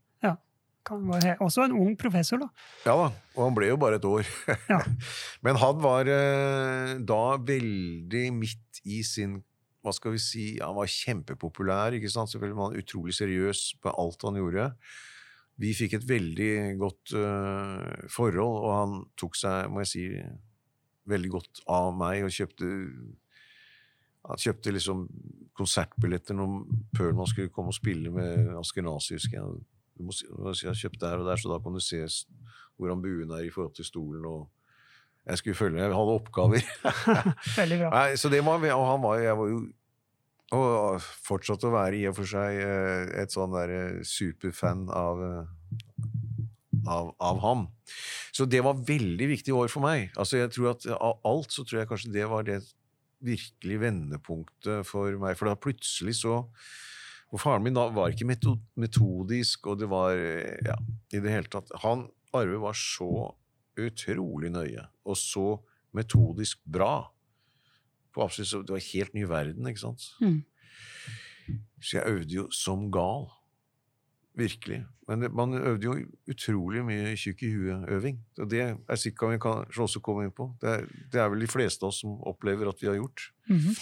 Han var også en ung professor, da. Ja da, og han ble jo bare et år. Ja. Men han var eh, da veldig midt i sin hva skal vi si, Han var kjempepopulær. ikke sant? Selvfølgelig var han utrolig seriøs på alt han gjorde. Vi fikk et veldig godt uh, forhold, og han tok seg, må jeg si, veldig godt av meg og kjøpte han kjøpte liksom konsertbilletter når Perlman skulle komme og spille med husker jeg. Du må si, jeg har kjøpt der og der, så da kan du se hvordan buen er i forhold til stolen. og Jeg skulle følge med, jeg hadde oppgaver. Veldig bra. Nei, så det var, og han var, jeg var jo og fortsatte å være i og for seg eh, et sånn der eh, superfan av, eh, av, av ham. Så det var veldig viktig år for meg. Altså jeg tror at Av alt så tror jeg kanskje det var det virkelig vendepunktet for meg. For da plutselig så Og faren min da var ikke metodisk, og det var eh, Ja, i det hele tatt. Han, Arve, var så utrolig nøye, og så metodisk bra. På absolutt, så- det var helt ny verden, ikke sant? Mm. Så jeg øvde jo som gal. Virkelig. Men det, man øvde jo utrolig mye tjukk i huet-øving. Og det er sikkert vi kanskje også komme inn på. Det er, det er vel de fleste av oss som opplever at vi har gjort. Mhm.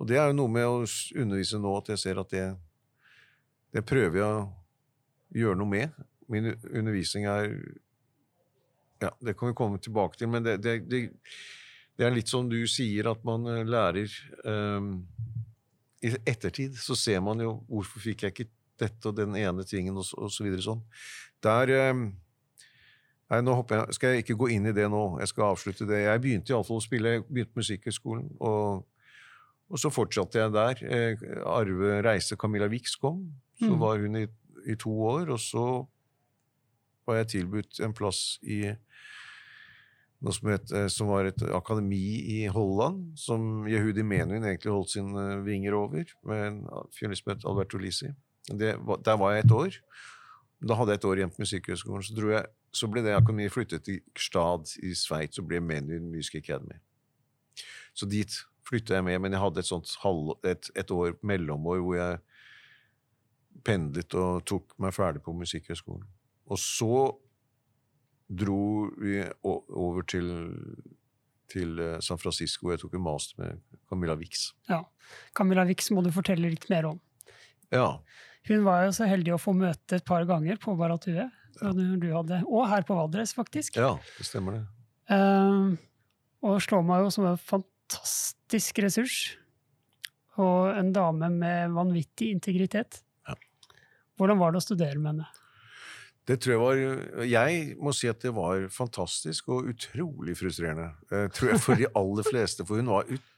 Og det er jo noe med å undervise nå at jeg ser at det, det prøver jeg å gjøre noe med. Min undervisning er Ja, det kan vi komme tilbake til, men det, det, det, det er litt som du sier, at man eh, lærer um, I ettertid så ser man jo hvorfor fikk jeg ikke dette og den ene tingen, og og så videre sånn. Der um, Nei, nå hopper jeg, skal jeg ikke gå inn i det nå. Jeg skal avslutte det. Jeg begynte iallfall å spille. Jeg begynte Musikkhøgskolen. Og, og så fortsatte jeg der. Eh, Arve Reise Camilla Wix kom. Så Mm. var hun i, i to år, og så var jeg tilbudt en plass i noe som, het, eh, som var et akademi i Holland, som Jehudi Menuhin egentlig holdt sine vinger over, med en fiolinist som het Alberto Lisi. Der var jeg et år. Da hadde jeg et år igjen på Musikkhøgskolen. Så, jeg, så ble det akademiet flyttet til Gstad i Sveits og ble Menuhin Music Academy. Så dit flytta jeg med, men jeg hadde et sånt halv, et, et år mellomår hvor jeg pendlet og tok meg ferdig på Musikkhøgskolen. Og så dro vi over til, til eh, San Francisco, og jeg tok en master med Camilla Wix. Ja. Camilla Wix må du fortelle litt mer om. Ja. Hun var jo så heldig å få møte et par ganger på Du, du hadde, og her på Valdres, faktisk. ja, det stemmer det. Eh, og slår meg jo som en fantastisk ressurs. Og en dame med vanvittig integritet. Hvordan var det å studere med henne? Det tror jeg var Jeg må si at det var fantastisk og utrolig frustrerende. Tror jeg for de aller fleste. For hun var, ut,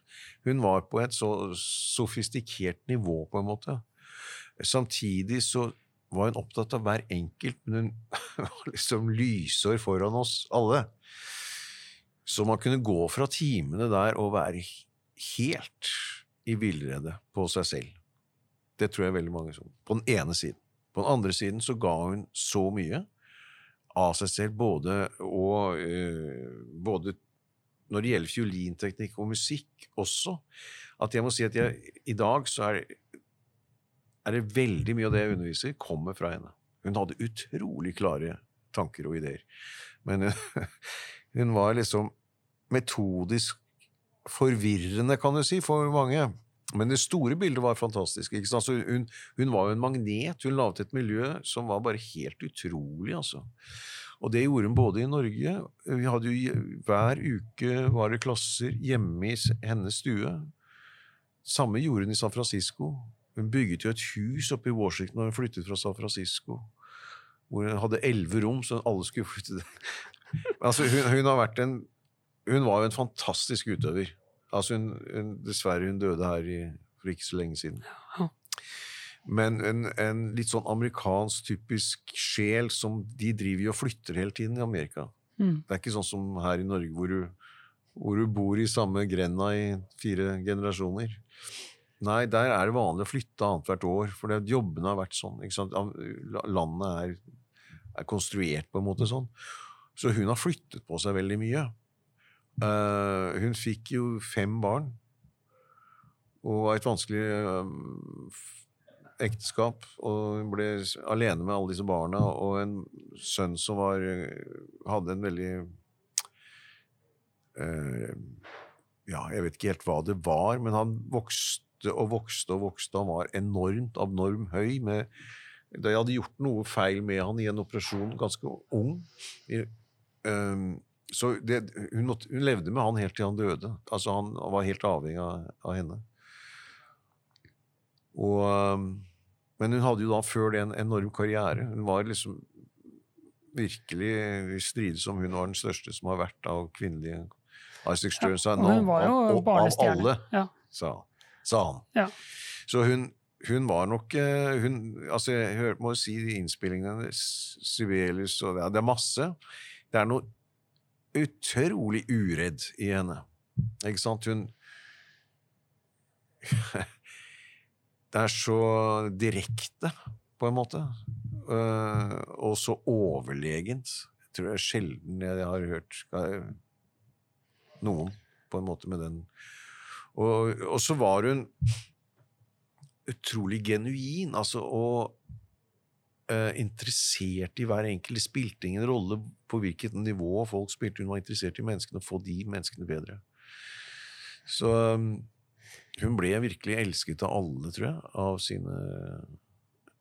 hun var på et så sofistikert nivå, på en måte. Samtidig så var hun opptatt av hver enkelt, men hun var liksom lysår foran oss alle. Så man kunne gå fra timene der og være helt i villrede på seg selv. Det tror jeg veldig mange som På den ene siden. På den andre siden så ga hun så mye av seg selv, både, og, uh, både når det gjelder fiolinteknikk og musikk også. at jeg må si at jeg, i dag så er, er det veldig mye av det jeg underviser, kommer fra henne. Hun hadde utrolig klare tanker og ideer. Men hun var liksom metodisk forvirrende, kan du si, for mange. Men det store bildet var fantastisk. ikke sant? Så hun, hun var jo en magnet. Hun laget et miljø som var bare helt utrolig, altså. Og det gjorde hun både i Norge Vi hadde jo Hver uke var det klasser hjemme i hennes stue. Samme gjorde hun i San Francisco. Hun bygget jo et hus oppe i Washington da hun flyttet fra San Francisco. Hvor hun hadde elleve rom, så alle skulle flytte der. Altså, hun, hun, Hun var jo en fantastisk utøver. Altså hun, hun, dessverre, hun døde her i, for ikke så lenge siden. Men en, en, litt sånn amerikansk typisk sjel som de driver og flytter hele tiden i Amerika. Mm. Det er ikke sånn som her i Norge, hvor du, hvor du bor i samme grenda i fire generasjoner. Nei, der er det vanlig å flytte annethvert år, for det, jobbene har vært sånn. Landet er, er, konstruert på en måte sånn. Så hun har flyttet på seg veldig mye. Uh, hun fikk jo fem barn og et vanskelig uh, ekteskap. Og hun ble alene med alle disse barna og en sønn som var, hadde en veldig uh, Ja, jeg vet ikke helt hva det var, men han vokste og vokste og vokste. Han var enormt abnorm høy. Med, jeg hadde gjort noe feil med han i en operasjon, ganske ung. I, um, så det, hun, måtte, hun, levde med han helt til han døde. Altså Han var helt avhengig av, av henne. Og, um, men hun hadde jo da før det en enorm karriere. Hun var liksom virkelig strides om hun var den største som har vært av kvinnelige Isaac Stern sa ja, Hun var jo av, alle. Ja. Sa, sa, han. Ja. Så hun, hun var nok eh, hun, altså Jeg hørte, må si de innspillingene Sibelius og det, det er masse. Det er noe utrolig uredd i henne. Ikke sant? Hun Det er så direkte, på en måte. Uh, og så overlegent. Jeg tror det er sjelden jeg har hørt noen på en måte med den. Og, og så var hun utrolig genuin. Altså, og interessert i hver enkelt. Det spilte ingen rolle på hvilket nivå folk spilte. Hun var interessert i menneskene, og få de menneskene bedre. Så um, hun ble virkelig elsket av alle, tror jeg, av sine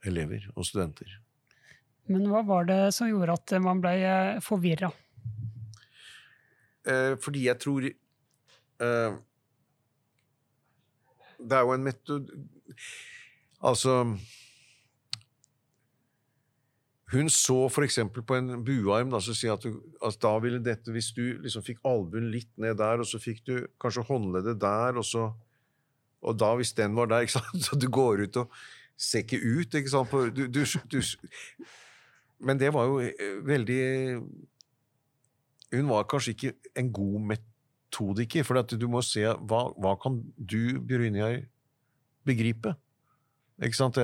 elever og studenter. Men hva var det som gjorde at man ble eh, forvirra? Eh, fordi jeg tror eh, Det er jo en metod... Altså hun så f.eks. på en buarm da, så si at, du, at da ville dette Hvis du liksom fikk albuen litt ned der, og så fikk du kanskje håndleddet der, og så Og da, hvis den var der, ikke sant, så du går ut og ser ikke ut, ikke sant du, du, du, Men det var jo eh, veldig Hun var kanskje ikke en god metodiker, for du må se hva, hva kan du, Brynjar, begripe? Ikke sant?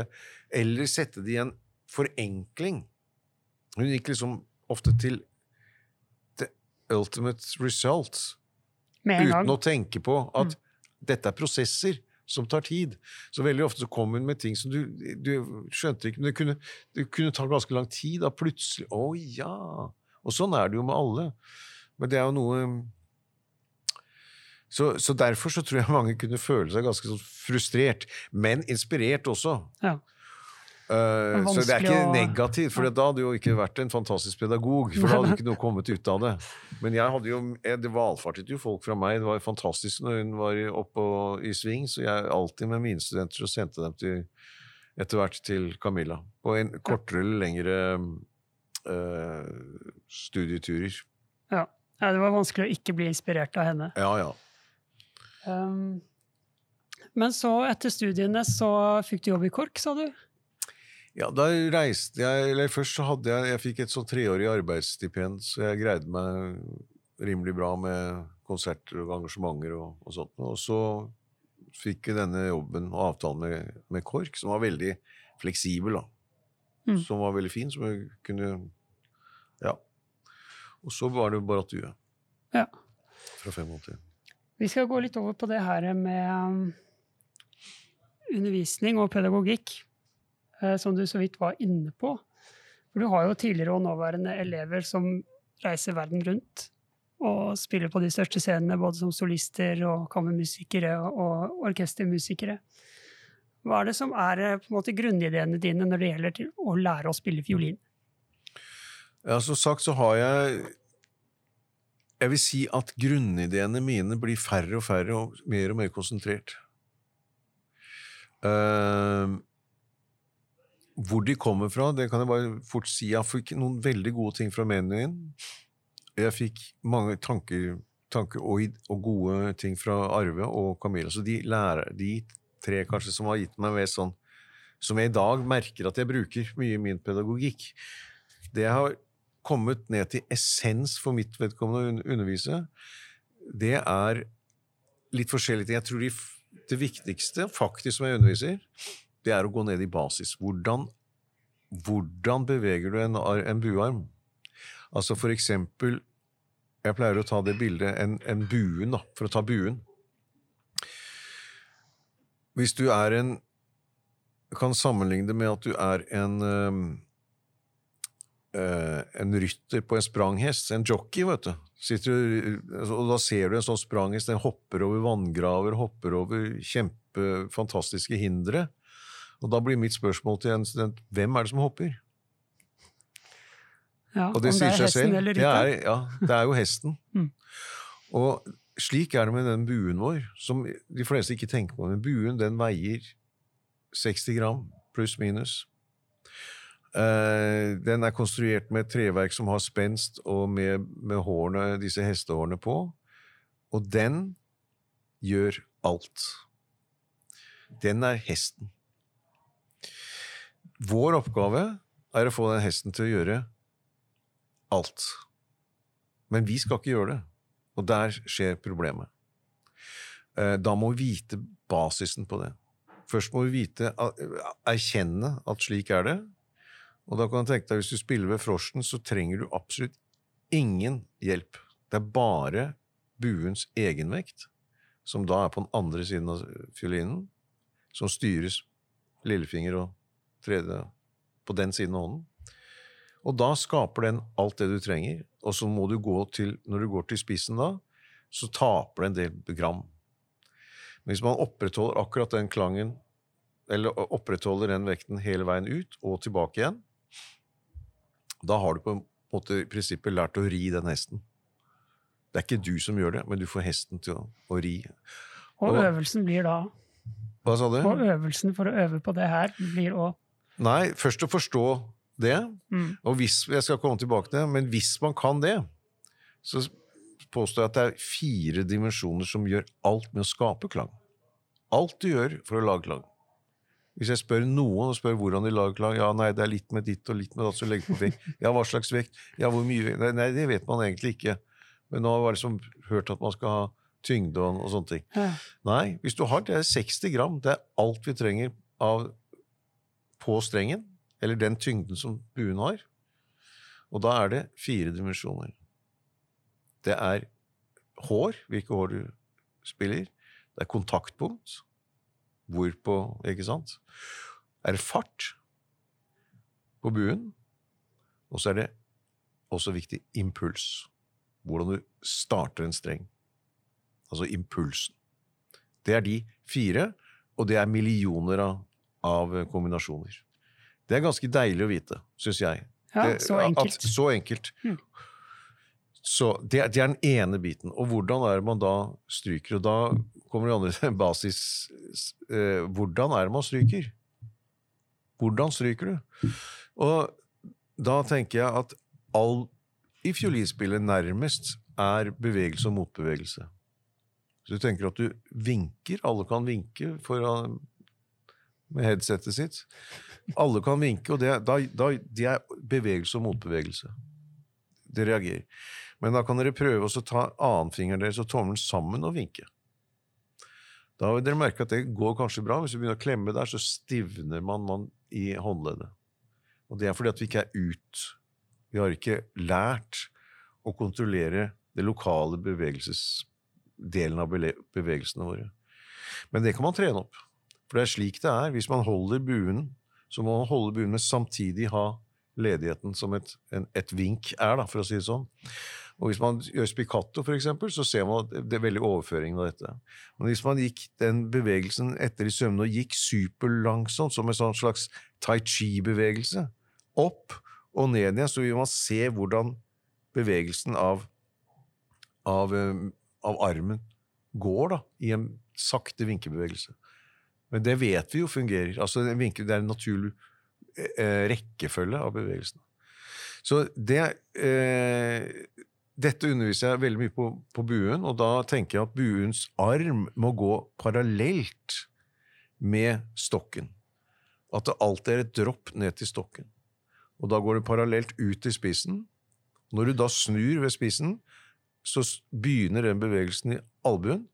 Eller sette det i en forenkling hun gikk liksom ofte til the ultimate result. Uten å tenke på at mm. dette er prosesser som tar tid. Så veldig ofte så kom hun med ting som du, du skjønte ikke, men det kunne, det kunne, ta ganske lang tid. Da plutselig Å oh, ja! Og sånn er det jo med alle. Men det er jo noe så, så, derfor så tror jeg mange kunne føle seg ganske sånn frustrert, men inspirert også. Ja. Uh, så det er ikke negativt, for da hadde jo ikke vært en fantastisk pedagog. For da hadde ikke noe kommet ut av det. Men jeg hadde jo, det valfartet jo folk fra meg. Det var fantastisk når hun var oppe i sving, så jeg alltid med mine studenter og sendte dem til, etter hvert til Camilla. På en kortere eller lengre uh, studieturer. Ja. ja. Det var vanskelig å ikke bli inspirert av henne. Ja, ja. Um, men så, etter studiene, så fikk du jobb i KORK, sa du? Ja, da reiste jeg Eller først så hadde jeg Jeg fikk et sånn treårig arbeidsstipend, så jeg greide meg rimelig bra med konserter og engasjementer og, og sånt. Og så fikk jeg denne jobben og avtalen med, med KORK, som var veldig fleksibel, da. Mm. Som var veldig fin, som jeg kunne Ja. Og så var det bare at du Ja. Fra 85. Vi skal gå litt over på det her med undervisning og pedagogikk, som du så vidt var inne på. For du har jo tidligere og nåværende elever som reiser verden rundt og spiller på de største scenene, både som solister og kammermusikere og orkestermusikere. Hva er det som er eh, på en måte grunnideene dine når det gjelder å lære å spille fiolin? Ja, Som sagt så har jeg Jeg vil si at grunnideene mine blir færre og færre og mer og mer konsentrert. Uh, hvor de kommer fra, det kan jeg bare fort si. Jeg fikk noen veldig gode ting fra menyen. Jeg fikk mange tanker, tanker og, og, gode ting fra Arve og Camilla. Så de, lærer, de tre kanskje som har gitt meg mer sånn Som jeg i dag merker at jeg bruker mye i min pedagogikk. Det jeg har kommet ned til essens for mitt vedkommende å undervise, det er litt forskjellige ting. Jeg tror de, det viktigste faktisk som jeg underviser, det er å gå ned i basis. Hvordan, hvordan beveger du en, en, buarm? Altså for eksempel Jeg pleier å ta det bildet, en, en buen, da, for å ta buen. Hvis du er en kan sammenligne det med at du er en øh, en rytter på en spranghest, en jockey, vet du. Sitter, og da ser du en sånn spranghest, den hopper over vanngraver, hopper over kjempefantastiske hindre. Og da blir mitt spørsmål til en student hvem er det som hopper? Ja, og det om det er hesten selv. eller rytteren? Ja, ja, det er jo hesten. mm. Og slik er det med den buen vår, som de fleste ikke tenker på. Men buen den veier 60 gram, pluss minus. Uh, den er konstruert med et treverk som har spenst, og med, med hårene, disse hestehårene på. Og den gjør alt. Den er hesten. Vår oppgave er å få den hesten til å gjøre alt. Men vi skal ikke gjøre det. Og der skjer problemet. Uh, da må vi vite basisen på det. Først må vi vite, erkjenne at slik er det, og da kan du tenke deg, Hvis du spiller ved Frosjen, så trenger du absolutt ingen hjelp. Det er bare buens egenvekt, som da er på den andre siden av fiolinen, som styres lillefinger og tredje på den siden av hånden. Og da skaper den alt det du trenger, og så må du gå til, når du går til spissen da, så taper det en del gram. Men hvis man opprettholder akkurat den klangen, eller opprettholder den vekten hele veien ut og tilbake igjen, da har du på en måte i prinsippet lært å ri den hesten. Det er ikke du som gjør det, men du får hesten til å, å ri. Og, og, øvelsen blir da Hva sa du? Og øvelsen for å øve på det her blir å Nei, først å forstå det. Mm. Og hvis, jeg skal komme tilbake til det, men hvis man kan det, så påstår jeg at det er fire dimensjoner som gjør alt med å skape klang. Alt du gjør for å lage klang. Hvis jeg spør noen og spør hvordan de lager klang, ja, nei, det er litt med ditt og litt med datt, så legger på vekt. Ja, hva slags vekt? Ja, hvor mye vekt? Nei, det vet man egentlig ikke. Men nå har jeg liksom hørt at man skal ha tyngde og, og sånne ting. Ja. Nei, hvis du har det er 60 gram, det er alt vi trenger av, på strengen, eller den tyngden som buen har. Og da er det fire dimensjoner. Det er hår, hvilke hår du spiller. Det er kontaktpunkt. Hvorpå, ikke sant? Er det fart på buen? Og så er det også viktig impuls. Hvordan du starter en streng. Altså impulsen. Det er de fire, og det er millioner av, av kombinasjoner. Det er ganske deilig å vite, syns jeg. Ja, det, så enkelt. At, så enkelt. Mm. Så det, det, er den ene biten. Og hvordan er det man da stryker? Og da kommer det andre basis eh, Hvordan er det man stryker? Hvordan stryker du? Og da tenker jeg at all i fiolinspillet nærmest er bevegelse og motbevegelse. Så du tenker at du vinker. Alle kan vinke foran, med headsetet sitt. Alle kan vinke, og det, da, da, det er bevegelse og motbevegelse. Det reagerer. Men da kan dere prøve å ta annenfingeren deres og tommelen sammen og vinke. Da vil dere merke at det går kanskje bra. Hvis vi begynner å klemme der, så stivner man, man i håndleddet. Og det er fordi at vi ikke er ut. Vi har ikke lært å kontrollere det lokale bevegelsesdelen av bevegelsene våre. Men det kan man trene opp. For det er slik det er. Hvis man holder buen, så må man holde buen, men samtidig ha ledigheten som et, en, et vink er, da, for å si det sånn. Og hvis man gjør spiccato, for eksempel, så ser man at det er veldig overføring av dette. Men hvis man gikk den bevegelsen etter i sømmene og gikk superlangsomt, som en sånn slags tai chi-bevegelse, opp og ned igjen, så vil man se hvordan bevegelsen av, av, eh, av armen går da, i en sakte vinkebevegelse. Men det vet vi jo fungerer. Altså, det er en naturlig eh, rekkefølge av bevegelsene. Så det eh, Dette underviser jeg veldig mye på, på buen, og da tenker jeg at buens arm må gå parallelt med stokken. At det alltid er et dropp ned til stokken. Og da går det parallelt ut til spissen. Når du da snur ved spissen, så begynner den bevegelsen i albuen.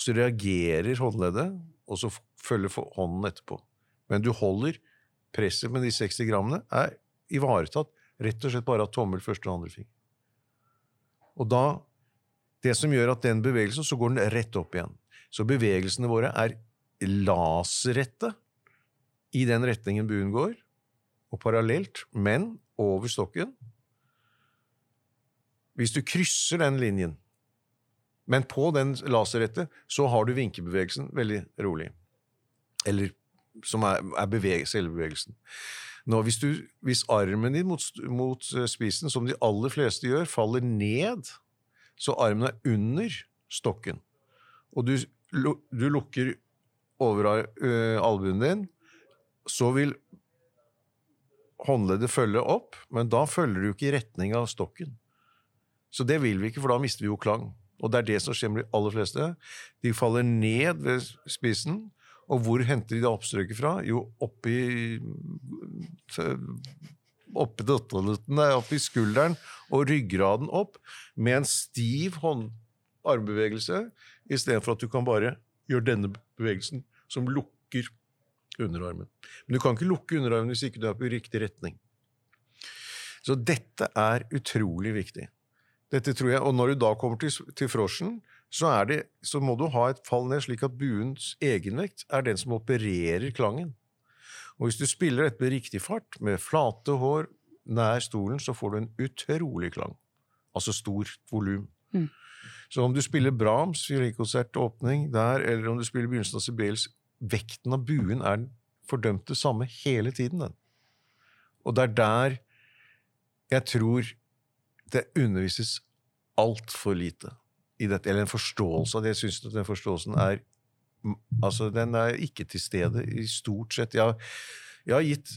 Så reagerer håndleddet, og så følger hånden etterpå. Men du holder presset med de 60 grammene er ivaretatt rett og slett bare av tommel, første og andre finger. Og da Det som gjør at den bevegelsen, så går den rett opp igjen. Så bevegelsene våre er laserrette i den retningen buen går, og parallelt, men over stokken. Hvis du krysser den linjen, men på den laserrettet så har du vinkebevegelsen veldig rolig. Eller som er, er beveg, selvbevegelsen. Nå, hvis, du, hvis, armen din mot, mot eh, spissen, som de aller fleste gjør, faller ned, så armen er under stokken, og du, du lukker over uh, albuen din, så vil håndleddet følge opp, men da følger du ikke i retning av stokken. Så det vil vi ikke, for da mister vi jo klang. Og det er det som skjer med de aller fleste. De faller ned ved spissen, og hvor henter de det oppstrøket fra? Jo, oppi oppi døttelutten, oppi skulderen og ryggraden opp, med en stiv hånd, armbevegelse, istedenfor at du kan bare gjøre denne bevegelsen, som lukker underarmen. Men du kan ikke lukke underarmen hvis ikke du er på riktig retning. Så dette er utrolig viktig. Dette tror jeg, Og når du da kommer til, til frosjen, så, det, så, må du ha et fall ned slik at buens egenvekt er den som opererer klangen. Og hvis du spiller dette med riktig fart, med flate hår nær stolen, så får du en utrolig klang. Altså stort volum. Mm. Så om du spiller Brahms fiolinkonsert åpning der, eller om du spiller begynnelsen av Sibelius, vekten av buen er den fordømte samme hele tiden. den. Og det er der jeg tror det undervises altfor lite i dette, eller en forståelse av det. Jeg syns den forståelsen er Altså, den er ikke til stede i stort sett. Jeg, jeg har gitt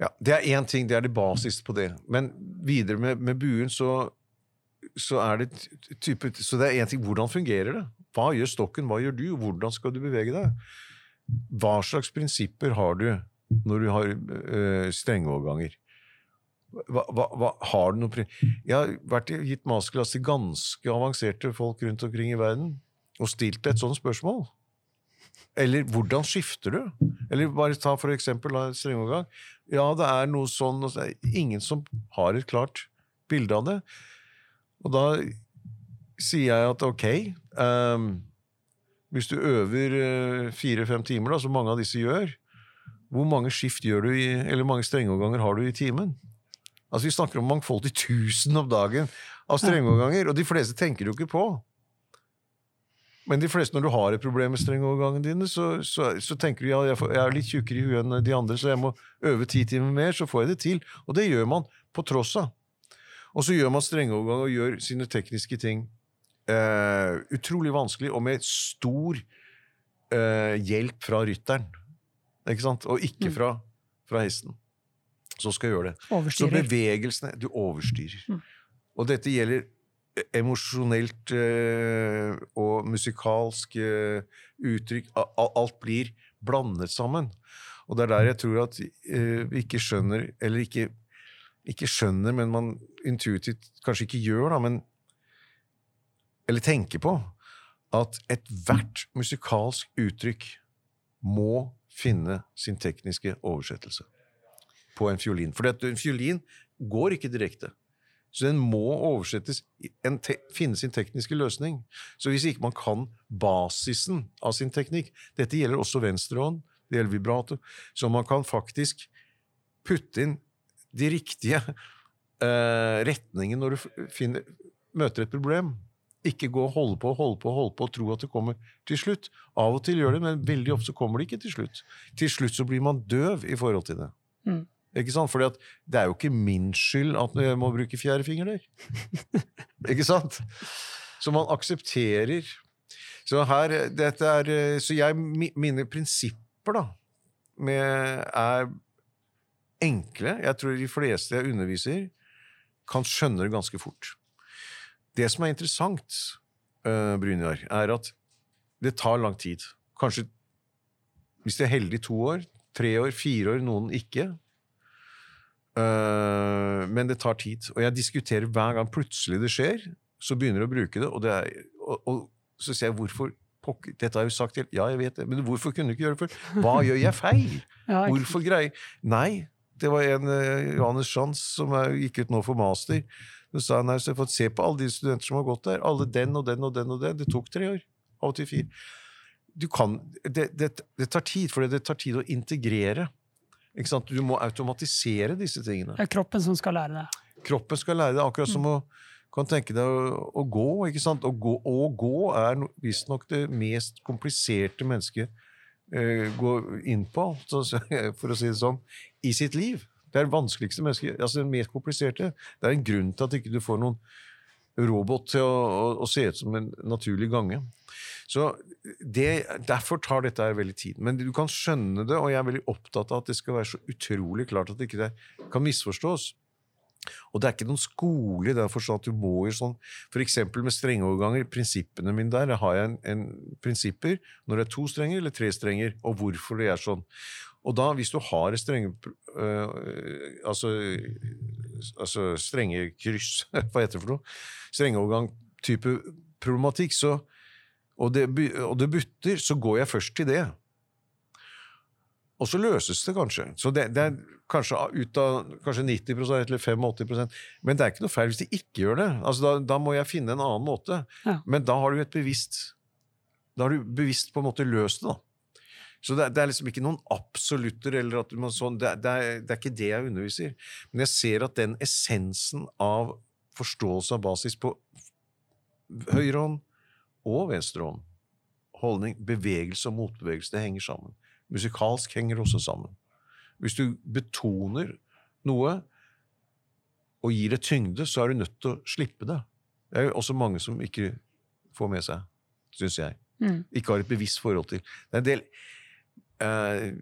ja, Det er én ting, det er det basis på det. Men videre med, med buen så, så er det type Så det er én ting hvordan fungerer det? Hva gjør stokken, hva gjør du, hvordan skal du bevege deg? Hva slags prinsipper har du når du har øh, strengeoverganger? Hva, hva, hva, har du noe Jeg har vært gitt masterclass til ganske avanserte folk rundt omkring i verden og stilt et sånt spørsmål. Eller hvordan skifter du? Eller bare ta for eksempel strengovergang. Ja, det er noe sånn så er Ingen som har et klart bilde av det. Og da sier jeg at ok um, Hvis du øver uh, fire-fem timer, da, som mange av disse gjør, hvor mange skift gjør du i, eller mange strengeoverganger har du i timen? Altså Vi snakker om mangfoldig tusen om dagen av strengeoverganger, og de fleste tenker jo ikke på. Men de fleste, når du har et problem med strengeovergangene dine, så, så, så, tenker du ja, jeg, får, jeg er litt tjukkere i huet enn de andre, så jeg må øve ti timer mer, så får jeg det til. Og det gjør man på tross av. Og så gjør man strengeovergang og gjør sine tekniske ting eh, utrolig vanskelig, og med stor eh, hjelp fra rytteren. Ikke sant? Og ikke mm. fra, fra hesten som skal jeg gjøre det. Overstyrer. Så bevegelsene Du overstyrer. Mm. Og dette gjelder emosjonelt øh, og musikalsk øh, uttrykk. Alt blir blandet sammen. Og det er der jeg tror at øh, vi ikke skjønner Eller ikke, ikke, skjønner, men man intuitivt kanskje ikke gjør, da, men Eller tenker på at ethvert musikalsk uttrykk må finne sin tekniske oversettelse på en fiolin. For en fiolin går ikke direkte. Så den må oversettes, en finne sin tekniske løsning. Så hvis ikke man kan basisen av sin teknikk Dette gjelder også venstrehånd, det gjelder vibrato. Så man kan faktisk putte inn de riktige uh, retningene når du finner, møter et problem. Ikke gå og holde på holde på holde på og tro at det kommer til slutt. Av og til gjør det, men veldig ofte så kommer det ikke til slutt. Til slutt så blir man døv i forhold til det. Mm. Ikke sant? Fordi at det er jo ikke min skyld at jeg må bruke fjerde finger der. ikke sant? Så man aksepterer. Så her, er, så jeg, mine prinsipper da, med, er enkle. Jeg tror de fleste jeg underviser, kan skjønne det ganske fort. Det som er interessant, uh, Brynjar, er at det tar lang tid. Kanskje hvis de er heldige to år, tre år, fire år, noen ikke. Uh, men det tar tid. Og jeg diskuterer hver gang plutselig det skjer, så begynner jeg å bruke det, og, det er, og, og så sier jeg hvorfor pokker, Dette har jeg jo sagt helt Ja, jeg vet det, men hvorfor kunne du ikke gjøre det før? Hva gjør jeg feil? Hvorfor greier Nei, det var en uh, Johannes Schantz som er, gikk ut nå for master. Så sa nei, så jeg har fått se på alle de studenter som har gått der. Alle den og den og den og den. Det tok tre år. Av og til fire. Du kan, det, det, det tar tid, for det tar tid å integrere. Ikke? Du må automatisere disse tingene. Det er kroppen som skal lære det. Kroppen skal lære det, akkurat som å kan tenke deg å, å, gå. ikke sant? Å gå, å gå er visstnok det mest kompliserte mennesket uh, går inn på, for å si det sånn, i sitt liv. Det er det vanskeligste mennesket, altså det mest kompliserte. Det er en grunn til at ikke du får noen robot til å, å, å se ut som en naturlig gange. Så det, Derfor tar dette her veldig tid. Men du kan skjønne det, og jeg er veldig opptatt av at det skal være så utrolig klart at det ikke kan misforstås. Og det er ikke noen skole i den forstand at du må jo sånn F.eks. med strengeoverganger. Prinsippene mine der har jeg en, en, prinsipper når det er to strenger eller tre strenger, og hvorfor det er sånn. Og da, hvis du har strenge øh, altså, altså strenge kryss Hva heter det for noe? Strengeovergang-type problematikk, så, og, det, og det butter, så går jeg først til det. Og så løses det kanskje. Så det, det er kanskje ut av kanskje 90% eller 85% Men det er ikke noe feil hvis de ikke gjør det. Altså, da, da må jeg finne en annen måte. Ja. Men da har du et bevisst Da har du bevisst på en måte løst det. da. Så det, det, er liksom ikke noen absolutter, eller at man sånn, det, det, er, det, er, ikke det jeg underviser. Men jeg ser at den essensen av forståelse av basis på høyrehånd og venstrehånd, holdning, bevegelse og motbevegelse, det henger sammen. Musikalsk henger også sammen. Hvis du betoner noe og gir det tyngde, så er du nødt til å slippe det. Det er jo også mange som ikke får med seg, syns jeg. Mm. Ikke har et bevisst forhold til. Det er en del Eh,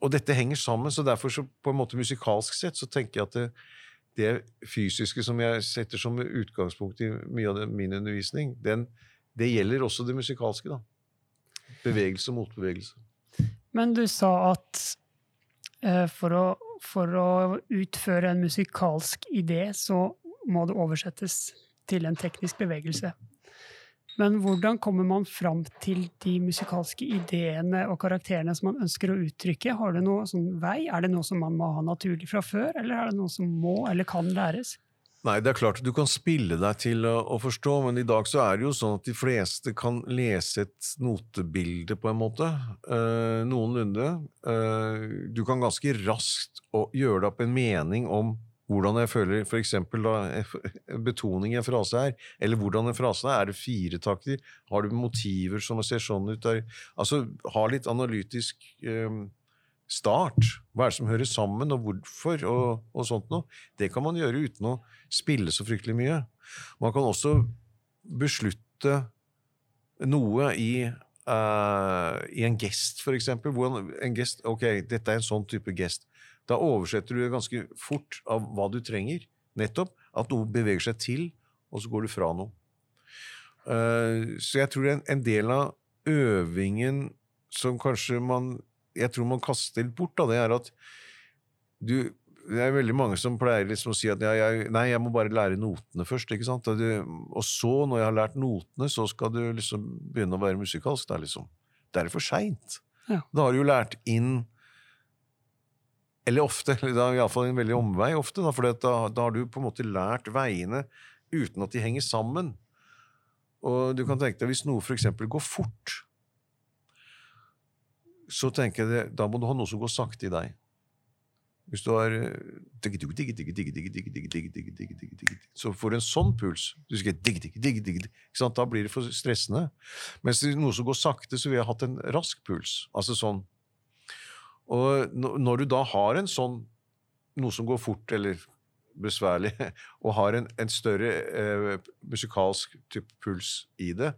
og dette henger sammen, så derfor så på en måte musikalsk sett så tenker jeg at det, det fysiske som jeg setter som utgangspunkt i mye av min undervisning, den, det gjelder også det musikalske. da. Bevegelse og motbevegelse. Men du sa at eh, for, å, for, å, utføre en musikalsk idé, så må det oversettes til en teknisk bevegelse. Men hvordan kommer man fram til de musikalske ideene og karakterene som man ønsker å uttrykke? Har det noe sånn vei? Er det noe som man må ha naturlig fra før, eller er det noe som må eller kan læres? Nei, det er klart du kan spille deg til å, å, forstå, men i dag så er det jo sånn at de fleste kan lese et notebilde, på en måte. Eh, noenlunde. Eh, du kan ganske raskt gjøre deg opp en mening om hvordan jeg føler f.eks. betoning i en frase her, eller hvordan en frase er. Er det firetakter? Har du motiver som ser sånn ut? Der? Altså, ha litt analytisk eh, start. Hva er det som hører sammen, og hvorfor, og, og, sånt noe. Det kan man gjøre uten å spille så fryktelig mye. Man kan også beslutte noe i Uh, i en gest, for eksempel. en gest, ok, dette er en sånn type gest. Da oversetter du det ganske fort av hva du trenger. Nettopp at noe beveger seg til, og så går du fra noe. Uh, så jeg tror det er en del av øvingen som kanskje man Jeg tror man kaster litt bort, da, det er at du det er veldig mange som pleier liksom å si at ja, jeg, nei, jeg må bare lære notene først. ikke sant? Og, du, og, så, når jeg har lært notene, så skal du liksom begynne å være musikalsk. Da, liksom. Det er for seint. Ja. Da har du jo lært inn Eller ofte, eller iallfall en veldig omvei ofte, for da, da har du på en måte lært veiene uten at de henger sammen. Og du kan tenke deg hvis noe f.eks. går fort, så tenker jeg da må du ha noe som går sakte i deg. Hvis du har Så får du en sånn puls. Du skal Da blir det for stressende. Mens noe som går sakte, så vil jeg ha hatt en rask puls. Altså sånn. Og når du da har en sånn noe som går fort eller besværlig, og har en, en større eh, musikalsk type puls i det,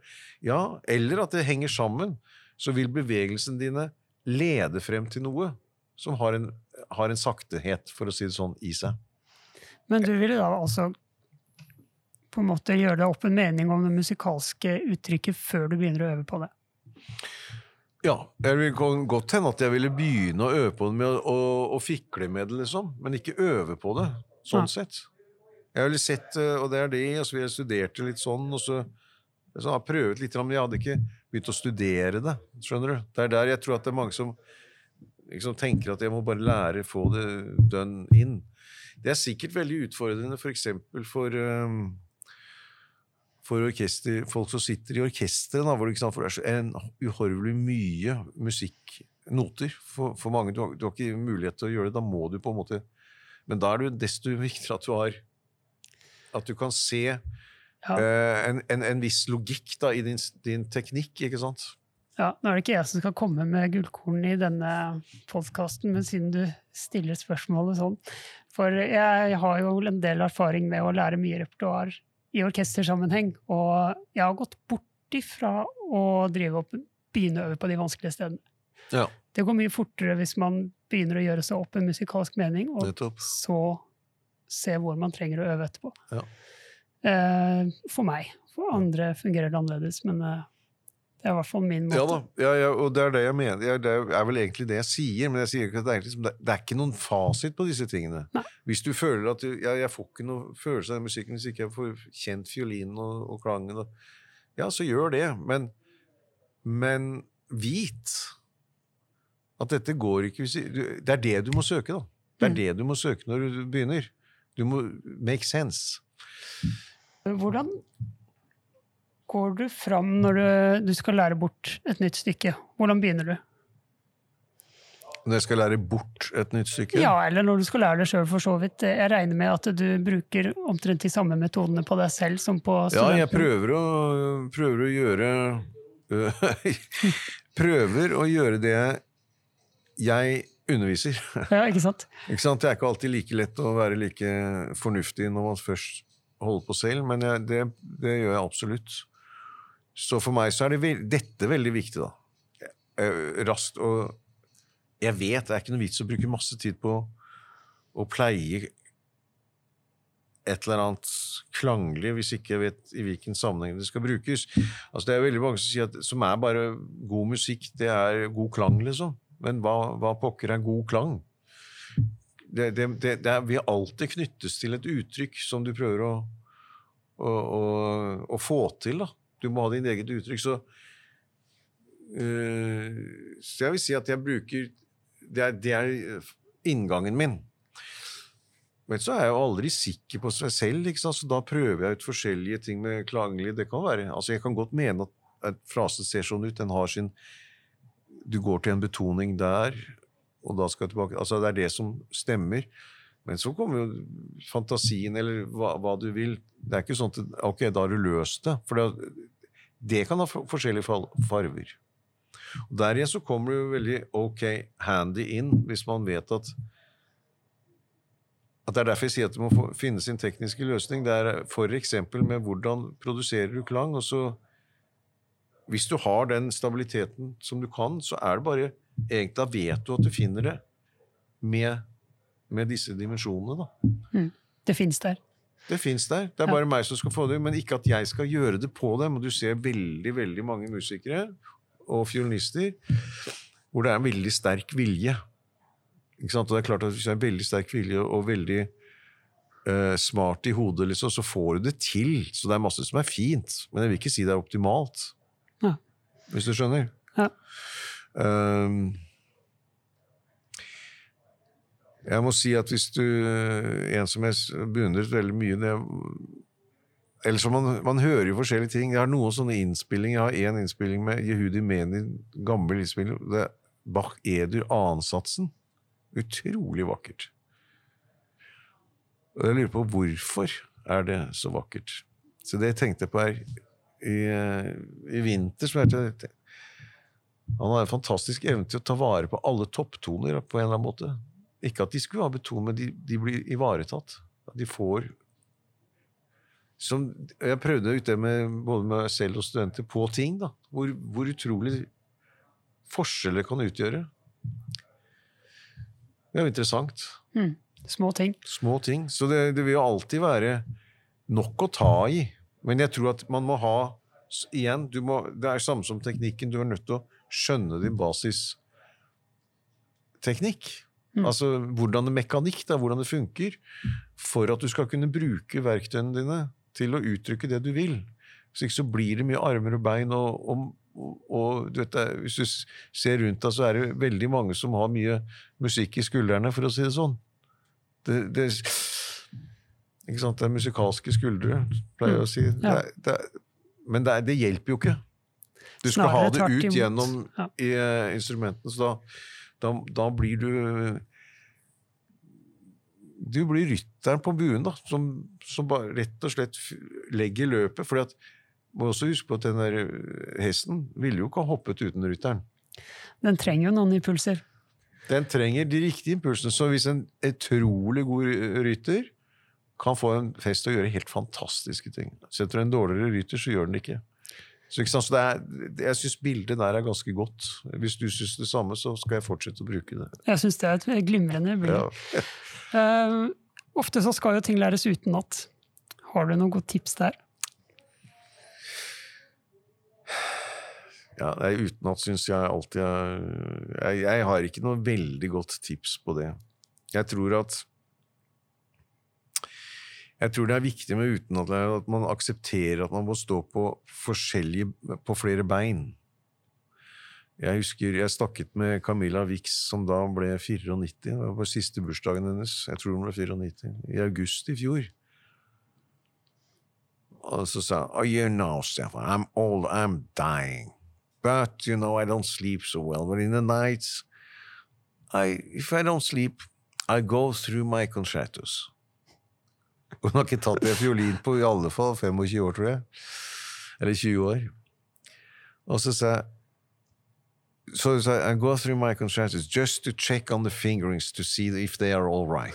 ja, eller at det henger sammen, så vil bevegelsene dine lede frem til noe som har en, har en saktehet, for å si det sånn, i seg. Men du ville da altså på en måte gjøre deg opp en mening om det musikalske uttrykket før du begynner å øve på det? Ja. Det kan godt hende at jeg ville begynne å øve på det med å, å, fikle med det, liksom. Men ikke øve på det, sånn ja. sett. Jeg ville sett, eh, og det er det, og så ville jeg studert det litt sånn, og så, så har jeg prøvd litt, men jeg hadde ikke begynt å studere det. Skjønner du? Det er der jeg tror at det er mange som liksom tenker at jeg må bare lære, få det done in. Det er sikkert veldig utfordrende f.eks. for, for, um, for orkester, folk som sitter i orkesteret, hvor, det er så en uhorvelig mye musikknoter for, for mange. Du har, du har, ikke mulighet til å gjøre det. Da må du på en måte Men da er det jo desto viktigere at du har At du kan se ja. uh, en, en, en, viss logikk da, i din, din teknikk, ikke sant? Ja, Nå er det ikke jeg som skal komme med gullkorn i denne podkasten, men siden du stiller spørsmålet sånn For jeg har jo en del erfaring med å lære mye repertoar i orkestersammenheng, og jeg har gått bort ifra å drive opp, begynne å øve på de vanskelige stedene. Ja. Det går mye fortere hvis man begynner å gjøre seg opp en musikalsk mening, og så se hvor man trenger å øve etterpå. Ja. Uh, for meg. For andre fungerer det annerledes, men eh, det er i hvert fall min måte. Ja da, ja, ja, og det er det jeg mener. Det er vel egentlig det jeg sier, men jeg sier ikke at det er, liksom, det er ikke noen fasit på disse tingene. Nei. Hvis du føler at du, ja, jeg får ikke noe følelse av den musikken hvis ikke jeg får kjent fiolinen og, og klangen, og, ja, så gjør det. Men, men vit at dette går ikke hvis Det er det du må søke, da. Det er mm. det du må søke når du begynner. Du må make sense. Hvordan går du fram når du, du, skal lære bort et nytt stykke? Hvordan begynner du? Når jeg skal lære bort et nytt stykke? Ja, eller når du skal lære det sjøl, for så vidt. Jeg regner med at du bruker omtrent de samme metodene på deg selv som på studenten? Ja, jeg prøver å, prøver å gjøre Prøver å gjøre det jeg underviser. Ja, ikke sant? ikke sant? Det er ikke alltid like lett å være like fornuftig når man først holder på selv, men jeg, det, det gjør jeg absolutt. Så for meg så er det dette veldig viktig, da. Eh, raskt og Jeg vet det er ikke noe vits å bruke masse tid på å pleie et eller annet klanglig hvis ikke jeg vet i hvilken sammenheng det skal brukes. Altså Det er veldig mange som sier at som er bare god musikk, det er god klang, liksom. Men hva, hva pokker er god klang? Det, det, det, det vil alltid knyttes til et uttrykk som du prøver å, å, å, å få til. da. Du må ha din eget uttrykk. Så, uh, så jeg vil si at jeg bruker Det er, det er inngangen min. Men så er jeg jo aldri sikker på seg selv, så da prøver jeg ut forskjellige ting med klanglig. Det kan være, altså Jeg kan godt mene at en frase ser sånn ut. Den har sin Du går til en betoning der, og da skal jeg tilbake Altså Det er det som stemmer. Men så kommer jo fantasien, eller hva, hva, du vil. Det er ikke sånn at ok, da har du løst det. For det, det kan ha forskjellige farver. Og Der igjen så kommer jo veldig ok handy inn hvis man vet at at Det er derfor jeg sier at det må finne sin tekniske løsning. Det er f.eks. med hvordan produserer du klang. og så Hvis du har den stabiliteten som du kan, så er det bare egentlig Da vet du at du finner det med, med disse dimensjonene. da. Mm. Det fins der. Det fins der. Det er bare meg som skal få det. Men ikke at jeg skal gjøre det på dem. Og du ser veldig veldig mange musikere og fiolinister hvor det er en veldig sterk vilje. Ikke sant? Og det er klart at Hvis du har en veldig sterk vilje og veldig uh, smart i hodet, liksom, så får du det til. Så det er masse som er fint. Men jeg vil ikke si det er optimalt. Ja. Hvis du skjønner? Ja. Um, Jeg må si at hvis du En som jeg beundret veldig mye det, eller så man, man hører jo forskjellige ting. Jeg har noen sånne innspillinger. Jeg har én innspilling med Jehudi Meni, gammel innspilling. Det er Bach Edur ansatsen. Utrolig vakkert. Og jeg lurer på hvorfor er det så vakkert. Så det jeg tenkte på her i, i vinter så jeg Han har en fantastisk evne til å ta vare på alle topptoner på en eller annen måte. Ikke at de skulle ha beton, men de, de blir ivaretatt. De får som, Jeg prøvde ut det med både meg selv og studenter på ting. da, Hvor, hvor utrolig forskjeller kan utgjøre. Det er jo interessant. Mm. Små ting. Små ting. Så det, det, vil jo alltid være nok å ta i. Men jeg tror at man må ha Igjen, må, det er samme som teknikken. Du er nødt til å skjønne din basisteknikk. Mm. Altså hvordan det mekanikk, da, hvordan det funker, for at du skal kunne bruke verktøyene dine til å uttrykke det du vil. Hvis ikke så blir det mye armer og bein. og, og, og du vet, Hvis du ser rundt deg, så er det veldig mange som har mye musikk i skuldrene, for å si det sånn. Det, det, ikke sant? det er musikalske skuldre, pleier jeg å si. Mm. Ja. Det, men det, hjelper jo ikke. Du skal Snarere ha det ut gjennom ja. i, uh, instrumentene, så da, da, da, blir du Du blir rytteren på buen, da, som, som bare rett og slett legger løpet. fordi at må også huske på at den der eh, hesten ville jo ikke ha hoppet uten rytteren. Den trenger jo noen impulser. Den trenger de riktige impulsene. Så hvis en utrolig god rytter kan få en fest til å gjøre helt fantastiske ting Setter du en dårligere rytter, så gjør den det ikke. Så, så er, jeg syns bildet der er ganske godt. Hvis du syns det samme, så skal jeg fortsette å bruke det. Jeg syns det er et glimrende bilde. Ja. uh, ofte så skal jo ting læres utenat. Har du noen gode tips der? Ja, Utenat syns jeg alltid jeg, jeg har ikke noe veldig godt tips på det. Jeg tror at jeg tror det er viktig med uten at man aksepterer at man må stå på, på flere bein. Jeg husker jeg snakket med Camilla Wix, som da ble 94. Det var på siste bursdagen hennes. Jeg tror hun ble 94. I august i fjor. Og så sa hun oh, you know, Stefan, I'm old, I'm dying. But, you know, I don't sleep so well. But in the nights, I, if I don't sleep, I go through my concertos. Hun har ikke tatt en fiolin på i alle fall 25 år, tror jeg. Eller 20 år. Og så sa jeg So I go through my contractions just to check on the fingerings to see if they are all right.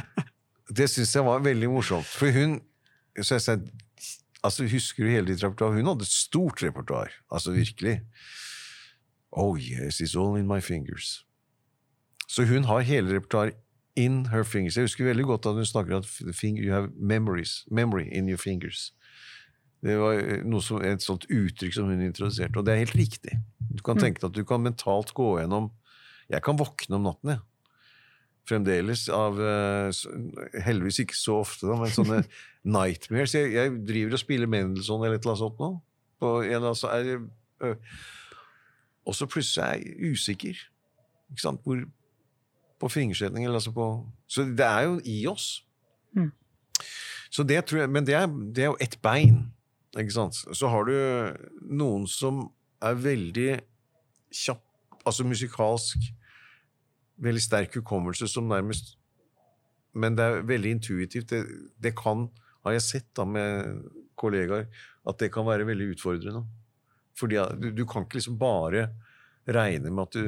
det syns jeg var veldig morsomt. For hun så jeg sa, altså Husker du hele ditt repertoar? Hun hadde et stort repertoar. Altså virkelig. Oh yes, it's all in my fingers. Så hun har hele repertoaret in her fingers. Jeg husker veldig godt at hun snakker at you have memories, memory in your fingers. Det var eh, som, et sånt uttrykk som hun introduserte, og det er helt riktig. Du kan mm. tenke deg at du kan mentalt gå gjennom Jeg kan våkne om natten, jeg. Fremdeles av uh, Heldigvis ikke så ofte, da, men sånne nightmares. Jeg, jeg, driver og spiller Mendelssohn eller et eller annet sånt nå. På en, altså, er, uh, og så plutselig er jeg usikker. Ikke sant? Hvor, på fingersetning. Altså på, så det er jo i oss. Mm. Så det tror jeg, men det er, det er jo ett bein. Ikke sant? Så har du noen som er veldig kjapp, altså musikalsk Veldig sterk hukommelse som nærmest Men det er veldig intuitivt. Det, det kan, har jeg sett da med kollegaer, at det kan være veldig utfordrende. Fordi du, du kan ikke liksom bare regne med at du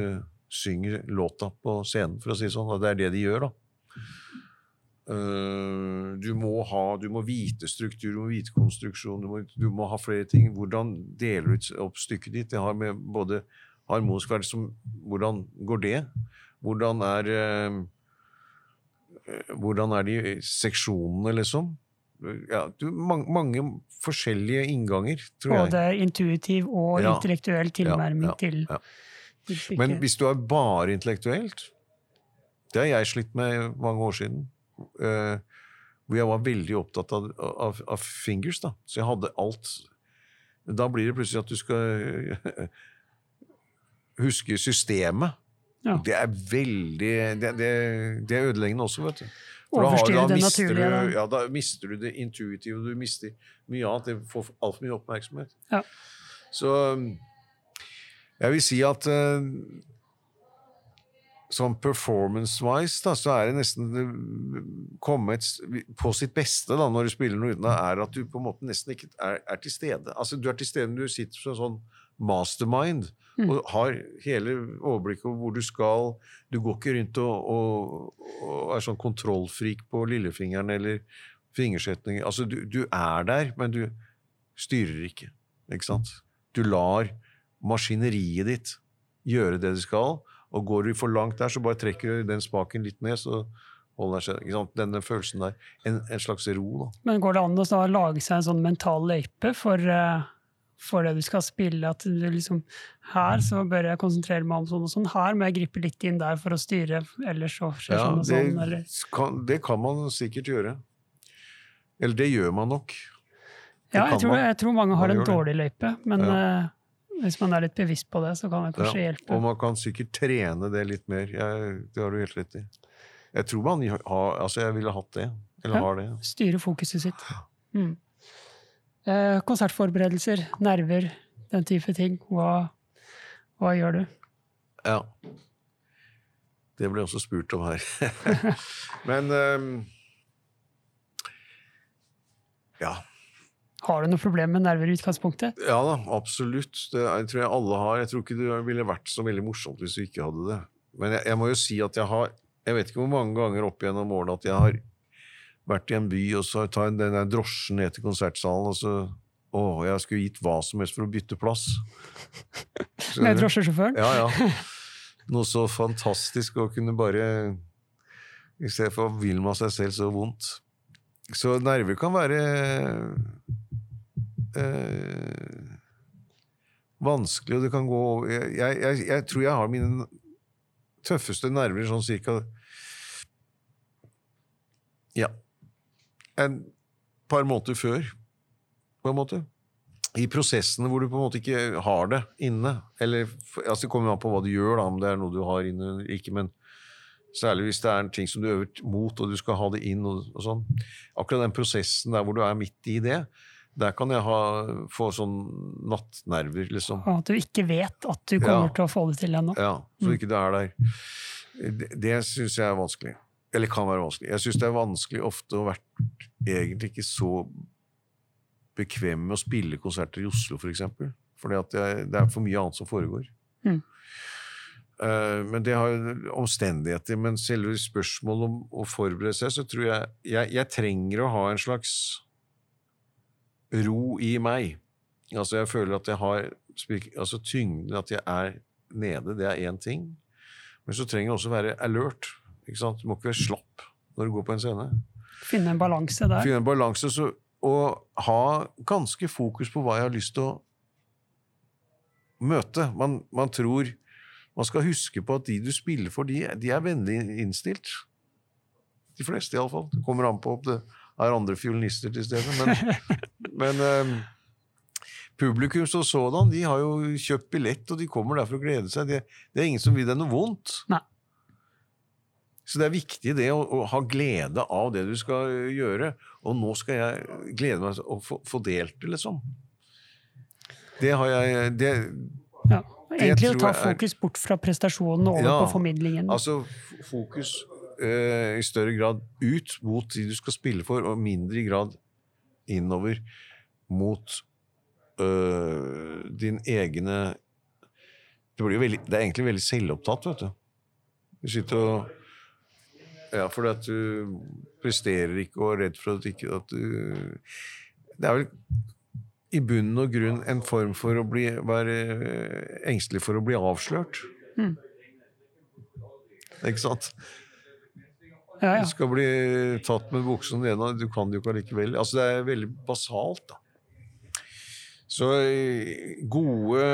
synger låta på scenen, for å si det sånn. Og det er det de gjør, da. Uh, du, må ha, du må vite struktur, du må vite konstruksjon, du må, du må, ha flere ting. Hvordan deler du opp stykket ditt? Det har med både harmonisk verdi som Hvordan går det? Hvordan er uh, Hvordan er de seksjonene, liksom? Ja, du, mange, mange, forskjellige innganger, tror Både jeg. Både intuitiv og ja. intellektuell tilnærming ja, til men hvis du er bare intellektuelt Det har jeg slitt med mange år siden. Uh, hvor jeg var veldig opptatt av, av, av, fingers. da. Så jeg hadde alt Da blir det plutselig at du skal huske systemet. Ja. Det er veldig det, det, det er ødeleggende også, vet du. For da har- da det mister naturlige, Du, ja, da mister du det intuitive, du mister mye annet. Det får altfor mye oppmerksomhet. Ja. Så jeg vil si at uh, sånn performance-wise, så er det nesten det, komme et, på sitt beste da, når du spiller noe uten det, er at du på en måte nesten ikke er, er til stede. Altså, du er til stede når du sitter som en sånn mastermind Mm. og har hele overblikket over hvor du skal. Du går ikke rundt og, og, og er sånn kontrollfrik på lillefingeren eller fingersetninger. Altså, du, du er der, men du styrer ikke. Ikke sant? Du lar maskineriet ditt gjøre det det skal, og går du for langt der, så bare trekker du den spaken litt ned, så holder? Denne følelsen der. En, en slags ro, da. Men går det an å lage seg en sånn mental løype for, eh, for det du skal spille? At du liksom Her så bør jeg konsentrere meg om sånn og sånn. Her må jeg gripe litt inn der for å styre, ellers så skjer Ja, sånn og det, sånn. Eller. kan, det kan man sikkert gjøre. Eller det gjør man nok. Det Ja, jeg tror, jeg tror mange har Man en dårlig løype, men eh, hvis man er litt bevisst på det, så kan det kanskje Ja, hjelpe. Og man kan sikkert trene det litt mer. Jeg, det har du helt rett i. Jeg tror man har Altså, jeg ville hatt det. Eller Ja. har det. Styre fokuset sitt. Mm. Eh, konsertforberedelser, nerver, den type ting. Hva, hva gjør du? Ja. Det ble også spurt om her. Men um, Ja. Har du noe problem med nerver i utgangspunktet? Ja da, absolutt. Det tror jeg alle har. Jeg tror ikke det ville vært så veldig morsomt hvis vi ikke hadde det. Men jeg, jeg må jo si at jeg har Jeg vet ikke hvor mange ganger opp gjennom årene at jeg har vært i en by, og så tar jeg den der drosjen ned til konsertsalen, og så Å, jeg skulle gitt hva som helst for å bytte plass. Med du? drosjesjåføren? Ja, ja. Noe så fantastisk å kunne bare I stedet for å ville man seg selv så vondt. Så nerver kan være eh, vanskelig, og det kan gå over jeg, jeg, jeg tror jeg har mine tøffeste nerver sånn cirka Ja. En par måneder før, på en måte i prosessene hvor du på en måte ikke har det inne. Eller, altså Det kommer an på hva du gjør, da, om det er noe du har inne eller ikke. Men særlig hvis det er en ting som du øver mot, og du skal ha det inn. og, og sånn. Akkurat den prosessen der hvor du er midt i det, der kan jeg ha, få sånn nattnerver, liksom. Og at du ikke vet at du kommer Ja. til å få det til ennå. Ja, Så ikke det er der. Det, det syns jeg er vanskelig. Eller kan være vanskelig. Jeg syns det er vanskelig ofte å være egentlig ikke så bekvem med å spille konserter i Oslo, f.eks. For eksempel. Fordi at er- det er for mye annet som foregår. Mm. Eh, men det har jo omstendigheter. Men selve spørsmålet om å forberede seg, så tror jeg jeg, jeg trenger å ha en slags ro i meg. Altså jeg føler at jeg har altså tyngden, at jeg er nede, det er én ting. Men så trenger jeg også være alert. Ikke sant? Du må ikke være slapp når du går på en scene. Finne en balanse der. Finne en balanse så, og ha ganske fokus på hva jeg har lyst til å møte. Man, man tror Man skal huske på at de du spiller for, de, de er vennlig innstilt. De fleste, iallfall. Det kommer an på om det er andre fiolinister til stede. Men, men eh, publikum som sådan, de har jo kjøpt billett, og de kommer der for å glede seg. Det, det er ingen som vil deg noe vondt. Nei. Så det er viktig det å, å ha glede av det du skal gjøre. Og nå skal jeg glede meg til å få, få delt det, liksom. Det har jeg det, Ja. Egentlig å ta fokus er- bort fra prestasjonen og over Ja, på formidlingen. Altså fokus eh, i større grad ut mot de du skal spille for, og mindre i grad innover mot øh, din egne det, blir jo veldig, det er egentlig veldig selvopptatt, vet du. Du sitter og Ja, fordi at du presterer ikke og er redd for at ikke at du Det er vel i bunn og grunn en form for å bli, være engstelig for å bli avslørt. Ikke sant? Ja, Du skal bli tatt med buksen nede, du kan det jo ikke allikevel. Altså, det er veldig basalt, da. Så eh, gode,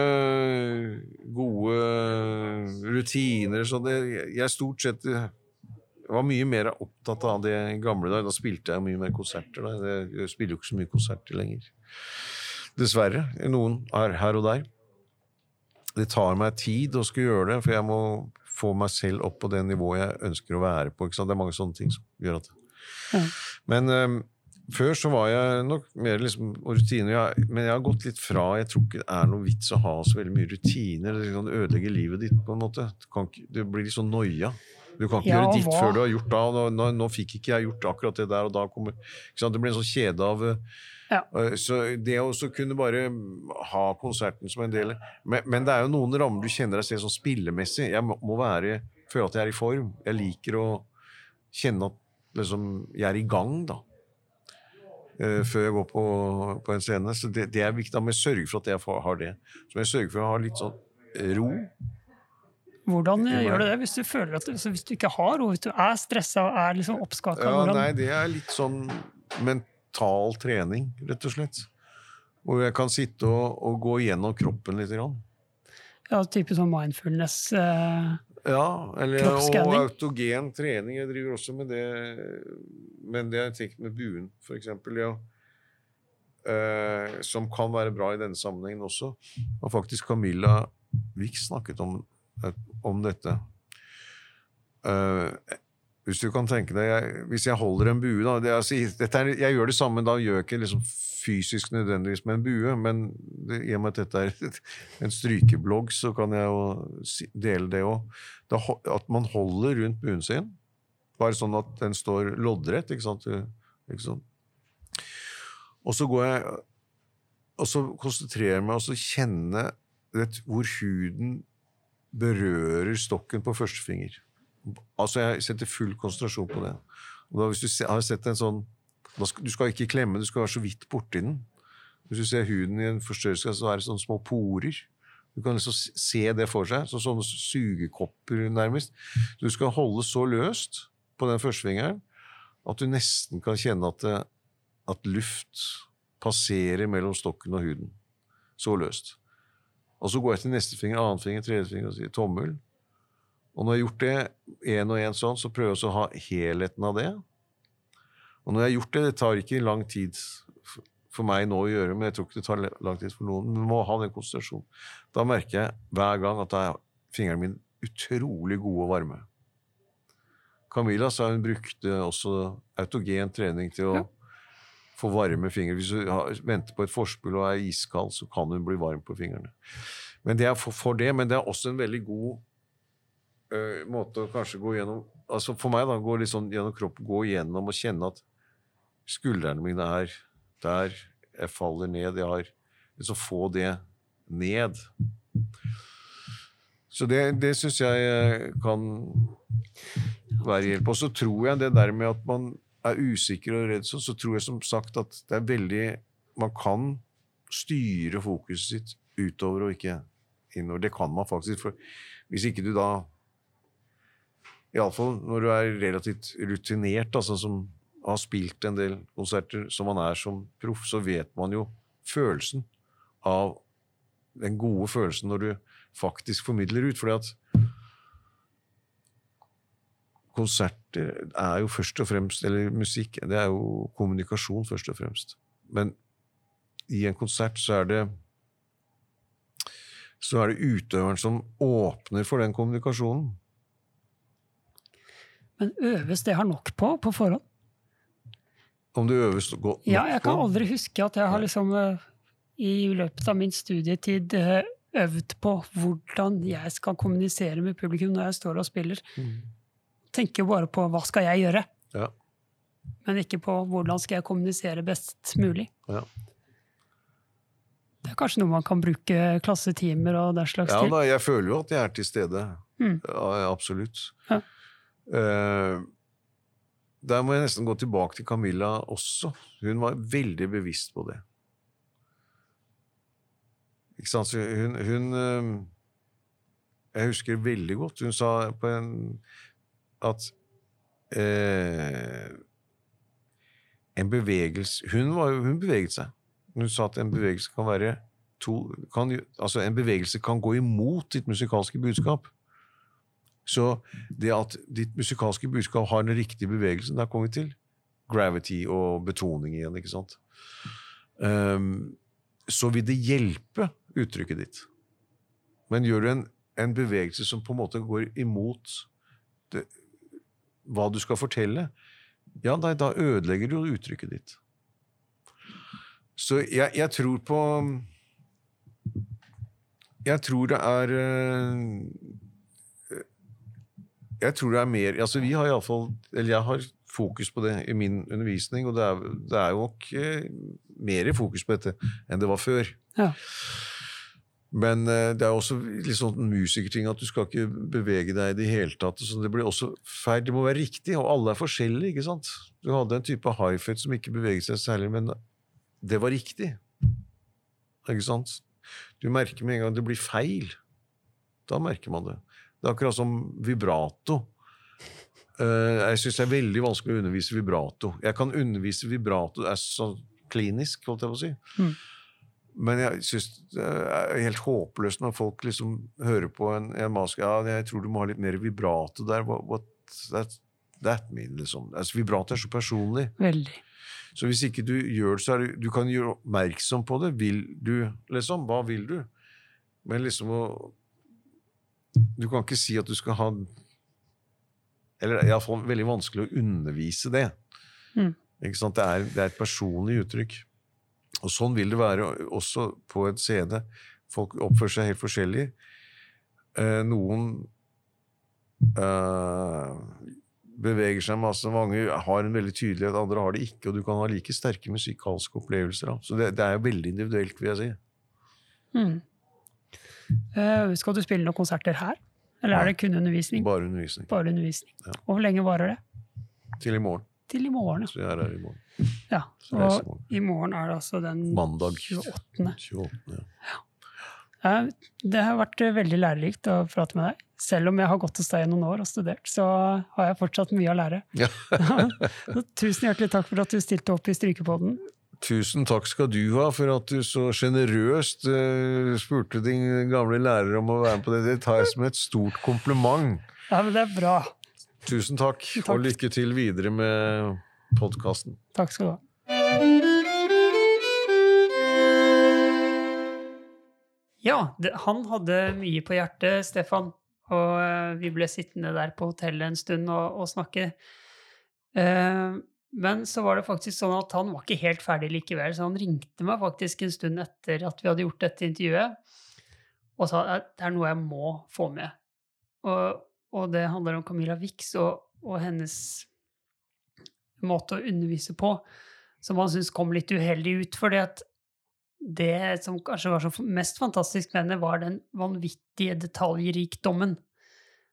gode rutiner så det, Jeg stort sett eh, var mye mer opptatt av det gamle da. Da spilte jeg mye mer konserter. Da. Jeg spiller jo ikke så mye konserter lenger. Dessverre. Noen er her og der. Det tar meg tid å skulle gjøre det, for jeg må få meg selv opp på det nivået jeg ønsker å være på. Det er mange sånne ting som gjør at Ja. Men um, før så var jeg nok mer liksom rutiner. Jeg, men jeg har gått litt fra Jeg tror ikke det er noe vits å ha så veldig mye rutiner. Det kan ødelegge livet ditt på en måte. Du, kan du blir litt sånn noia. Du kan ikke Ja, gjøre ditt hva? før du har gjort og Nå, nå, nå fikk ikke jeg gjort akkurat det der, og da kommer? Det blir en sånn kjede av eh, Ja. eh, Så det å kunne bare ha konserten som en del Men, men det er jo noen rammer du kjenner deg selv sånn spillemessig. Jeg må, må være, føle at jeg er i form. Jeg liker å kjenne at liksom, jeg er i gang, da Uh, før jeg går på, på en scene. Så det, det er viktig. Da må jeg sørge for at jeg har det. Så må jeg sørge for å ha litt sånn ro. Hvordan gjør du det hvis du føler at hvis du ikke har ro, hvis du er stressa og er liksom oppskaka? Ja, nei, det er litt sånn mental trening, rett og slett. Hvor jeg kan sitte og, og gå igjennom kroppen litt. Grann. ja, type sånn mindfulness eh, Ja, eller, og autogen trening. Jeg driver også med det, men det har jeg tenkt med buen, eksempel. Ja. Eh, som kan være bra i denne sammenhengen også. Og faktisk Camilla Wick snakket om, om dette. Eh, hvis du kan tenke deg jeg, Hvis jeg holder en bue da, det, altså, er, Jeg gjør det samme, da gjør jeg ikke liksom fysisk nødvendigvis med en bue, men det, i og med at dette er en strykeblogg, så kan jeg jo dele det òg. At man holder rundt buen sin, bare sånn at den står loddrett. Ikke sant? Ikke sant? Og så går jeg og så konsentrerer jeg meg og så kjenne vet, hvor huden berører stokken på første finger. Altså Jeg setter full konsentrasjon på det. Og da Hvis du har sett en sånn skal, Du skal ikke klemme, du skal være så vidt borti den. Hvis du ser huden i en forstørrelse, så er det sånne små porer. Du kan liksom se det for seg, så sånne sugekopper nærmest. Du skal holde så løst på den første fingeren at du nesten kan kjenne at, det, at luft passerer mellom stokken og huden. Så løst. Og så går jeg til neste finger, annen finger, tredje finger og sier tommel. Og når jeg har gjort det én og én sånn, så prøver jeg også å ha helheten av det. Og når jeg har gjort det, det tar ikke lang tid for meg nå å gjøre, men jeg tror ikke det tar lang tid for noen. Men må ha den konsentrasjonen. Da merker jeg hver gang at fingrene mine utrolig gode og varme. Camilla sa hun brukte også autogen trening til å Ja. få varme fingre. Hvis hun venter på et forspill og er iskald, så kan hun bli varm på fingrene. Men det er for, for det, men det er også en veldig god ø, måte å kanskje gå gjennom altså For meg, da, gå litt sånn gjennom kroppen, gå gjennom og kjenne at skuldrene mine er der, jeg faller ned, jeg har liksom få det ned. Så det, det syns jeg eh, kan være hjelp. Og så tror jeg det der med at man er usikker og redd, sånn, så tror jeg som sagt at det er veldig Man kan styre fokuset sitt utover og ikke innover. Det kan man faktisk. For hvis ikke du da Iallfall når du er relativt rutinert, altså som har spilt en del konserter som man er som proff, så vet man jo følelsen av den gode følelsen når du faktisk formidler ut. Fordi at konserter er jo først og fremst Eller musikk, det er jo kommunikasjon først og fremst. Men i en konsert så er det så er det utøveren som åpner for den kommunikasjonen. Men øves det har nok på på forhånd? Om det øves godt Ja, jeg kan aldri huske at jeg har liksom eh, i løpet av min studietid eh, øvd på hvordan jeg skal kommunisere med publikum når jeg står og spiller. Mm. Tenker bare på hva skal jeg gjøre, Ja. men ikke på hvordan skal jeg kommunisere best mulig. Ja. Det er kanskje noe man kan bruke klassetimer og den slags Ja til. da, jeg føler jo at jeg er til stede. Mm. Ja, absolutt. Ja. Eh, der må jeg nesten gå tilbake til Camilla også. Hun var veldig bevisst på det. Ikke sant? Så hun, hun uh, Jeg husker veldig godt Hun sa på en at uh, en bevegelse hun, var, hun beveget seg. Hun sa at en bevegelse kan være to kan, Altså, en bevegelse kan gå imot ditt musikalske budskap. Så det at ditt musikalske budskap har den riktige bevegelsen, det har kommet til gravity og betoning igjen, ikke sant? Um, så vil det hjelpe uttrykket ditt. Men gjør du en en bevegelse som på en måte går imot det, hva du skal fortelle, ja, da, da ødelegger du uttrykket ditt. Så jeg, jeg tror på Jeg tror det er eh, Jeg tror det er mer altså Vi har i alle fall, Eller jeg har fokus på det i min undervisning, og det er, det er jo nok mer mer fokus på dette enn det var før. Ja. Men eh, det er også litt sånn musikerting at du skal ikke bevege deg i det hele tatt. Så det blir også feil. Det må være riktig, og alle er forskjellige. ikke sant? Du hadde en type high-fat som ikke beveget seg særlig, men det var riktig. Ikke sant? Du merker med en gang det blir feil. Da merker man det. Det er akkurat som vibrato. Eh, jeg syns det er veldig vanskelig å undervise vibrato. Jeg kan undervise vibrato det er så klinisk, holdt jeg på å si. Mm. Men jeg syns det er helt håpløst når folk liksom hører på en, en maske Ja, jeg tror du må ha litt mer vibrato der. What, what that, that mean, liksom? Altså, vibrato er så personlig. Veldig. Så hvis ikke du gjør det, så er det Du kan gjøre oppmerksom på det. Vil du, liksom? Hva vil du? Men liksom å Du kan ikke si at du skal ha Eller det er iallfall veldig vanskelig å undervise det. Mm. Det er, det er et personlig uttrykk. Og sånn vil det være også på et CD. Folk oppfører seg helt forskjellig. Eh, noen eh, beveger seg masse. Mange har en veldig tydelighet, andre har det ikke. Og du kan ha like sterke musikalske opplevelser. Da. Så det, det er jo veldig individuelt, vil jeg si. Mm. Eh, skal du spille noen konserter her? Eller er det kun undervisning? Bare undervisning. Bare undervisning. Ja. Og hvor lenge varer det? Til i morgen. Til i morgen, ja. Så jeg er her i morgen. ja. Så i Og morgen. i morgen er det altså den Mandag. 28. 28. Ja. Ja. Det har vært eh, veldig lærerikt å prate med deg. Selv om jeg har gått hos deg i noen år og studert, så har jeg fortsatt mye å lære. Ja. Tusen hjertelig takk for at du stilte opp i Strykepodden. Tusen takk skal du ha for at du så sjenerøst uh, spurte din gamle lærer om å være med på det. Det tar jeg som et stort kompliment. Ja, men det er bra. Tusen takk, Takk. og lykke til videre med podkasten. Takk skal du ha. Ja, det, han hadde mye på hjertet, Stefan. Og uh, vi ble sittende der på hotellet en stund og, og snakke. Eh, men så var det faktisk sånn at han var ikke helt ferdig likevel, så han ringte meg faktisk en stund etter at vi hadde gjort dette intervjuet, og sa at det er noe jeg må få med. Og, og det handler om Camilla Wix og, og hennes måte å undervise på, som han syntes kom litt uheldig ut. fordi at det som kanskje var så mest fantastisk med henne, var den vanvittige detaljrikdommen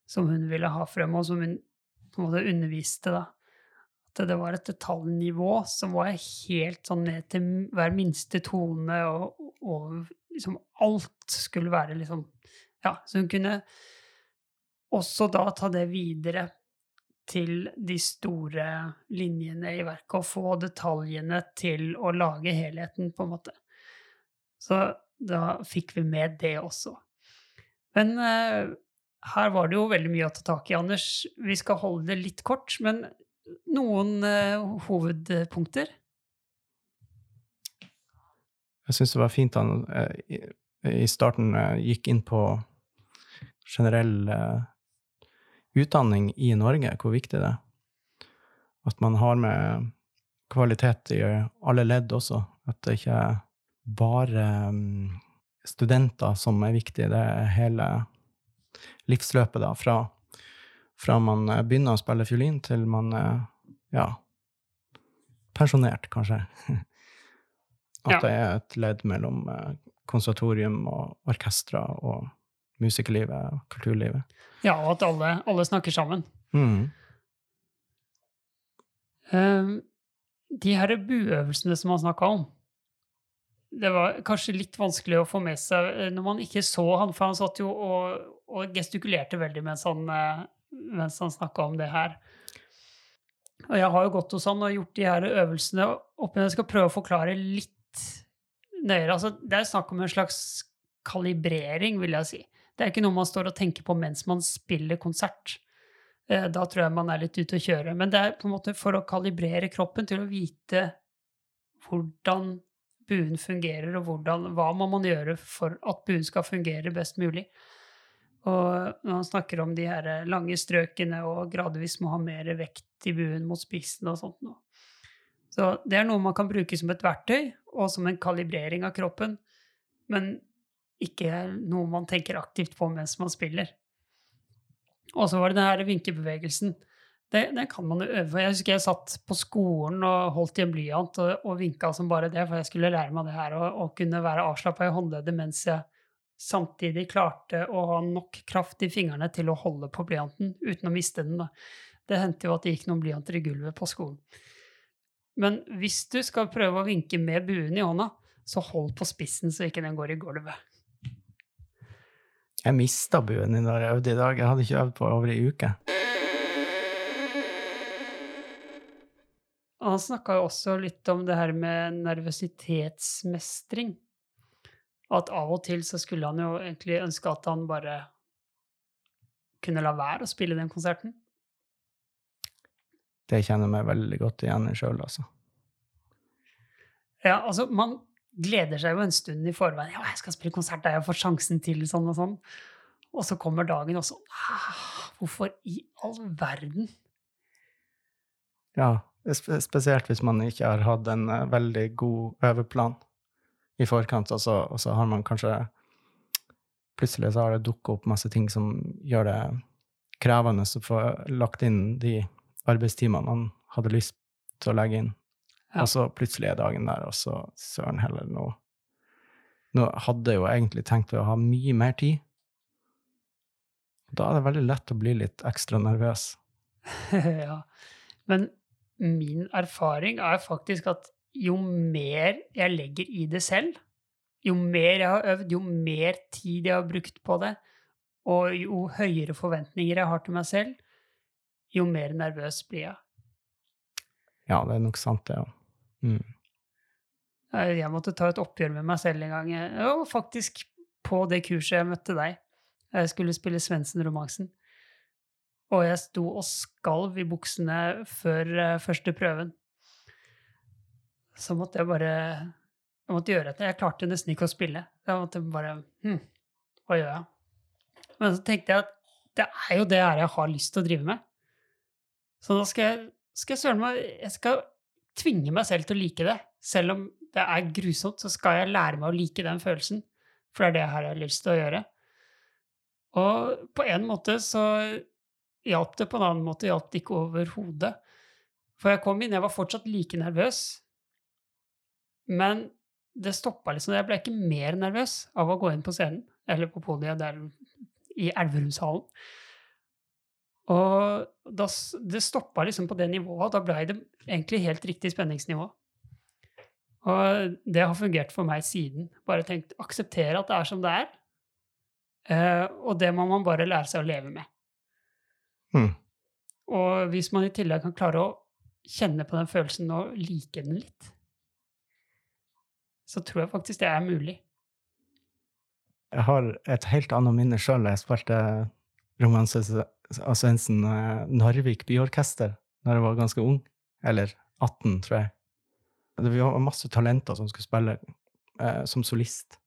som hun ville ha frem, og som hun på en måte underviste. da. Det var et detaljnivå som var helt sånn ned til hver minste tone, og, og liksom alt skulle være liksom Ja, så hun kunne også da ta det videre til de store linjene i verket, og få detaljene til å lage helheten, på en måte. Så da fikk vi med det også. Men eh, her var det jo veldig mye å ta tak i, Anders. Vi skal holde det litt kort, men noen uh, hovedpunkter? Jeg syns det var fint han uh, i, i starten uh, gikk inn på generell utdanning i Norge, hvor viktig det er. At man har med kvalitet i alle ledd også. At det ikke er bare um, studenter som er viktig, det er hele livsløpet, da. Fra, fra man eh, begynner å spille fiolin, til man er ja, pensjonert, kanskje. At Ja. det er et ledd mellom eh, konservatorium og orkestra og musikerlivet og kulturlivet. Ja, og at alle, alle snakker sammen. Mm. Um, de her buøvelsene som han snakka om, det var kanskje litt vanskelig å få med seg eh, når man ikke så han, for han satt jo og, og gestikulerte veldig mens han, eh, mens han snakka om det her. Og jeg har jo gått hos han og gjort de her øvelsene opp, men jeg skal prøve å forklare litt nøyere. Altså, det er snakk om en slags kalibrering, vil jeg si. Det er ikke noe man står og tenker på mens man spiller konsert. Eh, Da tror jeg man er litt ute å kjøre. Men det er på en måte for å kalibrere kroppen til å vite hvordan buen fungerer, og hvordan, hva må man gjøre for at buen skal fungere best mulig. Og når han snakker om de her lange strøkene og gradvis må ha mer vekt i buen mot spissen og sånt noe. Så det er noe man kan bruke som et verktøy og som en kalibrering av kroppen, men ikke noe man tenker aktivt på mens man spiller. Og så var det den her vinkebevegelsen. Det, det, kan man jo øve på. Jeg husker jeg satt på skolen og holdt i en blyant og, og vinka som bare det, for jeg skulle lære meg det her og, og kunne være avslappa i håndleddet mens jeg samtidig klarte å ha nok kraft i fingrene til å holde på blyanten uten å miste den. Da. Det hendte jo at det gikk noen blyanter i gulvet på skolen. Men hvis du skal prøve å vinke med buen i hånda, så hold på spissen så ikke den går i gulvet. Jeg mista buen din da jeg øvde i dag. Jeg hadde ikke øvd på over ei uke. Han snakka jo også litt om det her med nervøsitetsmestring. At av og til så skulle han jo egentlig ønske at han bare kunne la være å spille den konserten. Det kjenner meg veldig godt igjen i sjøl, altså. Ja, altså, man gleder seg jo en stund i forveien. Ja, jeg skal spille konsert, der jeg får sjansen til sånn og sånn. Og så kommer dagen, og så ah, Hvorfor i all verden? Ja, spesielt hvis man ikke har hatt en uh, veldig god øveplan i forkant, og så, og så, har man kanskje Plutselig så har det dukket opp masse ting som gjør det krevende å få lagt inn de arbeidstimene man hadde lyst til å legge inn. Ja. Og så plutselig er dagen der, og så søren heller nå Nå hadde jeg jo egentlig tenkt å ha mye mer tid. Da er det veldig lett å bli litt ekstra nervøs. ja. Men min erfaring er faktisk at jo mer jeg legger i det selv, jo mer jeg har øvd, jo mer tid jeg har brukt på det, og jo høyere forventninger jeg har til meg selv, jo mer nervøs blir jeg. Ja, det er nok sant, det òg. Mm. Jeg måtte ta et oppgjør med meg selv en gang. Og faktisk på det kurset jeg møtte deg. Jeg skulle spille Svendsen-romansen. Og jeg sto og skalv i buksene før uh, første prøven så måtte jeg bare jeg måtte gjøre etter. Jeg klarte nesten ikke å spille. Jeg måtte bare hm, Hva gjør jeg? Men så tenkte jeg at det er jo det her jeg har lyst til å drive med. Så da skal jeg, skal jeg søren meg Jeg skal tvinge meg selv til å like det. Selv om det er grusomt, så skal jeg lære meg å like den følelsen. For det er det her jeg har lyst til å gjøre. Og på en måte så hjalp det, på en annen måte hjalp det ikke overhodet. For jeg kom inn, jeg var fortsatt like nervøs, men det stoppa liksom. Jeg ble ikke mer nervøs av å gå inn på scenen, eller på podiet der i Elverumshallen. Og da, det stoppa liksom på det nivået. Da blei det egentlig helt riktig spenningsnivå. Og det har fungert for meg siden. Bare tenkt akseptere at det er som det er. Eh, og det må man bare lære seg å leve med. Mm. Og hvis man i tillegg kan klare å kjenne på den følelsen og like den litt, så tror jeg faktisk det er mulig. Jeg har et helt annet minne sjøl. Jeg spilte Romanse Svendsen eh, Narvik Byorkester da jeg var ganske ung. Eller 18, tror jeg. Vi var masse talenter som skulle spille eh, som solist.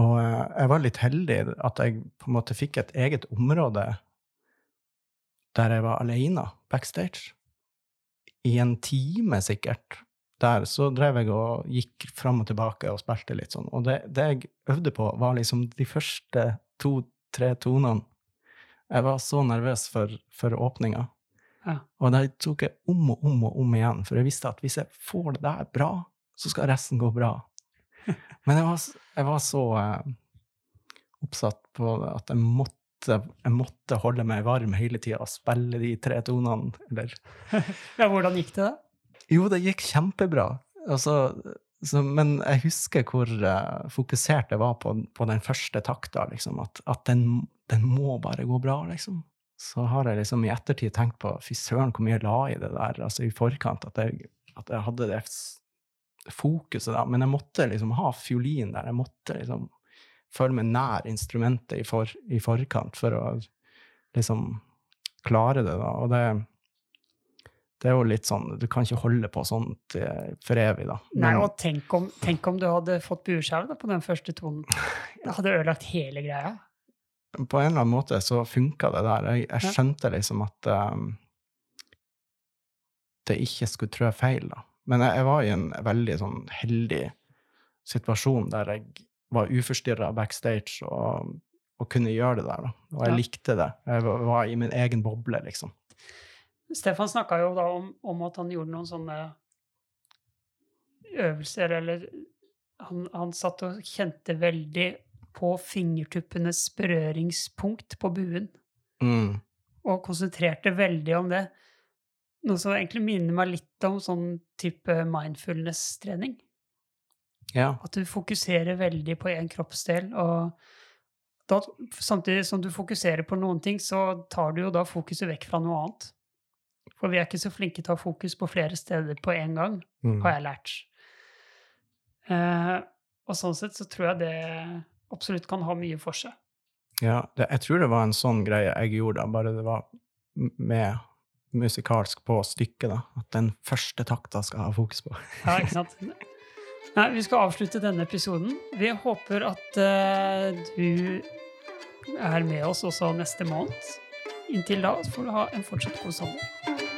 Og eh, jeg var litt heldig at jeg på en måte fikk et eget område der jeg var alene backstage. I en time, sikkert der så drev jeg og gikk fram og tilbake og spilte litt sånn. Og det, det jeg øvde på, var liksom de første to-tre tonene. Jeg var så nervøs for, for åpninga. Ja. Og det tok jeg om og om og om igjen, for jeg visste at hvis jeg får det der bra, så skal resten gå bra. Men jeg var, jeg var så eh, oppsatt på det at jeg måtte, jeg måtte holde meg varm hele tida og spille de tre tonene, eller Ja, hvordan gikk det, da? Jo, det gikk kjempebra. Altså, så, men jeg husker hvor uh, fokusert jeg var på, på den første takta. Liksom, at, at den, den, må bare gå bra, liksom. Så har jeg liksom i ettertid tenkt på fy søren hvor mye jeg la i det der altså i forkant. At jeg, at jeg hadde det fokuset da. Men jeg måtte liksom ha fiolin der. Jeg måtte liksom følge meg nær instrumentet i, for, i forkant for å liksom klare det. da. Og det det er jo litt sånn, Du kan ikke holde på sånt eh, for evig, da. Men, Nei, og tenk om, tenk om, du hadde fått bueskjell på den første tonen. Det hadde ødelagt hele greia. på en eller annen måte så funka det der. Jeg, jeg skjønte liksom at um, det ikke skulle trø feil, da. Men jeg, jeg var i en veldig sånn heldig situasjon der jeg var uforstyrra backstage og, og kunne gjøre det der, da. Og jeg Ja. likte det. Jeg var, var i min egen boble, liksom. Stefan snakka jo da om, om at han gjorde noen sånne øvelser, eller han, han satt og kjente veldig på fingertuppenes berøringspunkt på buen, Mm. og konsentrerte veldig om det. Noe som egentlig minner meg litt om sånn type mindfulness-trening. Ja. At du fokuserer veldig på én kroppsdel, og da, samtidig som du fokuserer på noen ting, så tar du jo da fokuset vekk fra noe annet. For vi er ikke så flinke til å ha fokus på flere steder på en gang, Mm. har jeg lært. Eh, og sånn sett så tror jeg det absolutt kan ha mye for seg. Ja, det, jeg tror det var en sånn greie jeg gjorde, da, bare det var med musikalsk på stykket, da. At den første takta skal ha fokus på. Ja, ikke sant? Nei, vi skal avslutte denne episoden. Vi håper at uh, du er med oss også neste måned. Inntil da får du ha en fortsatt god sommer.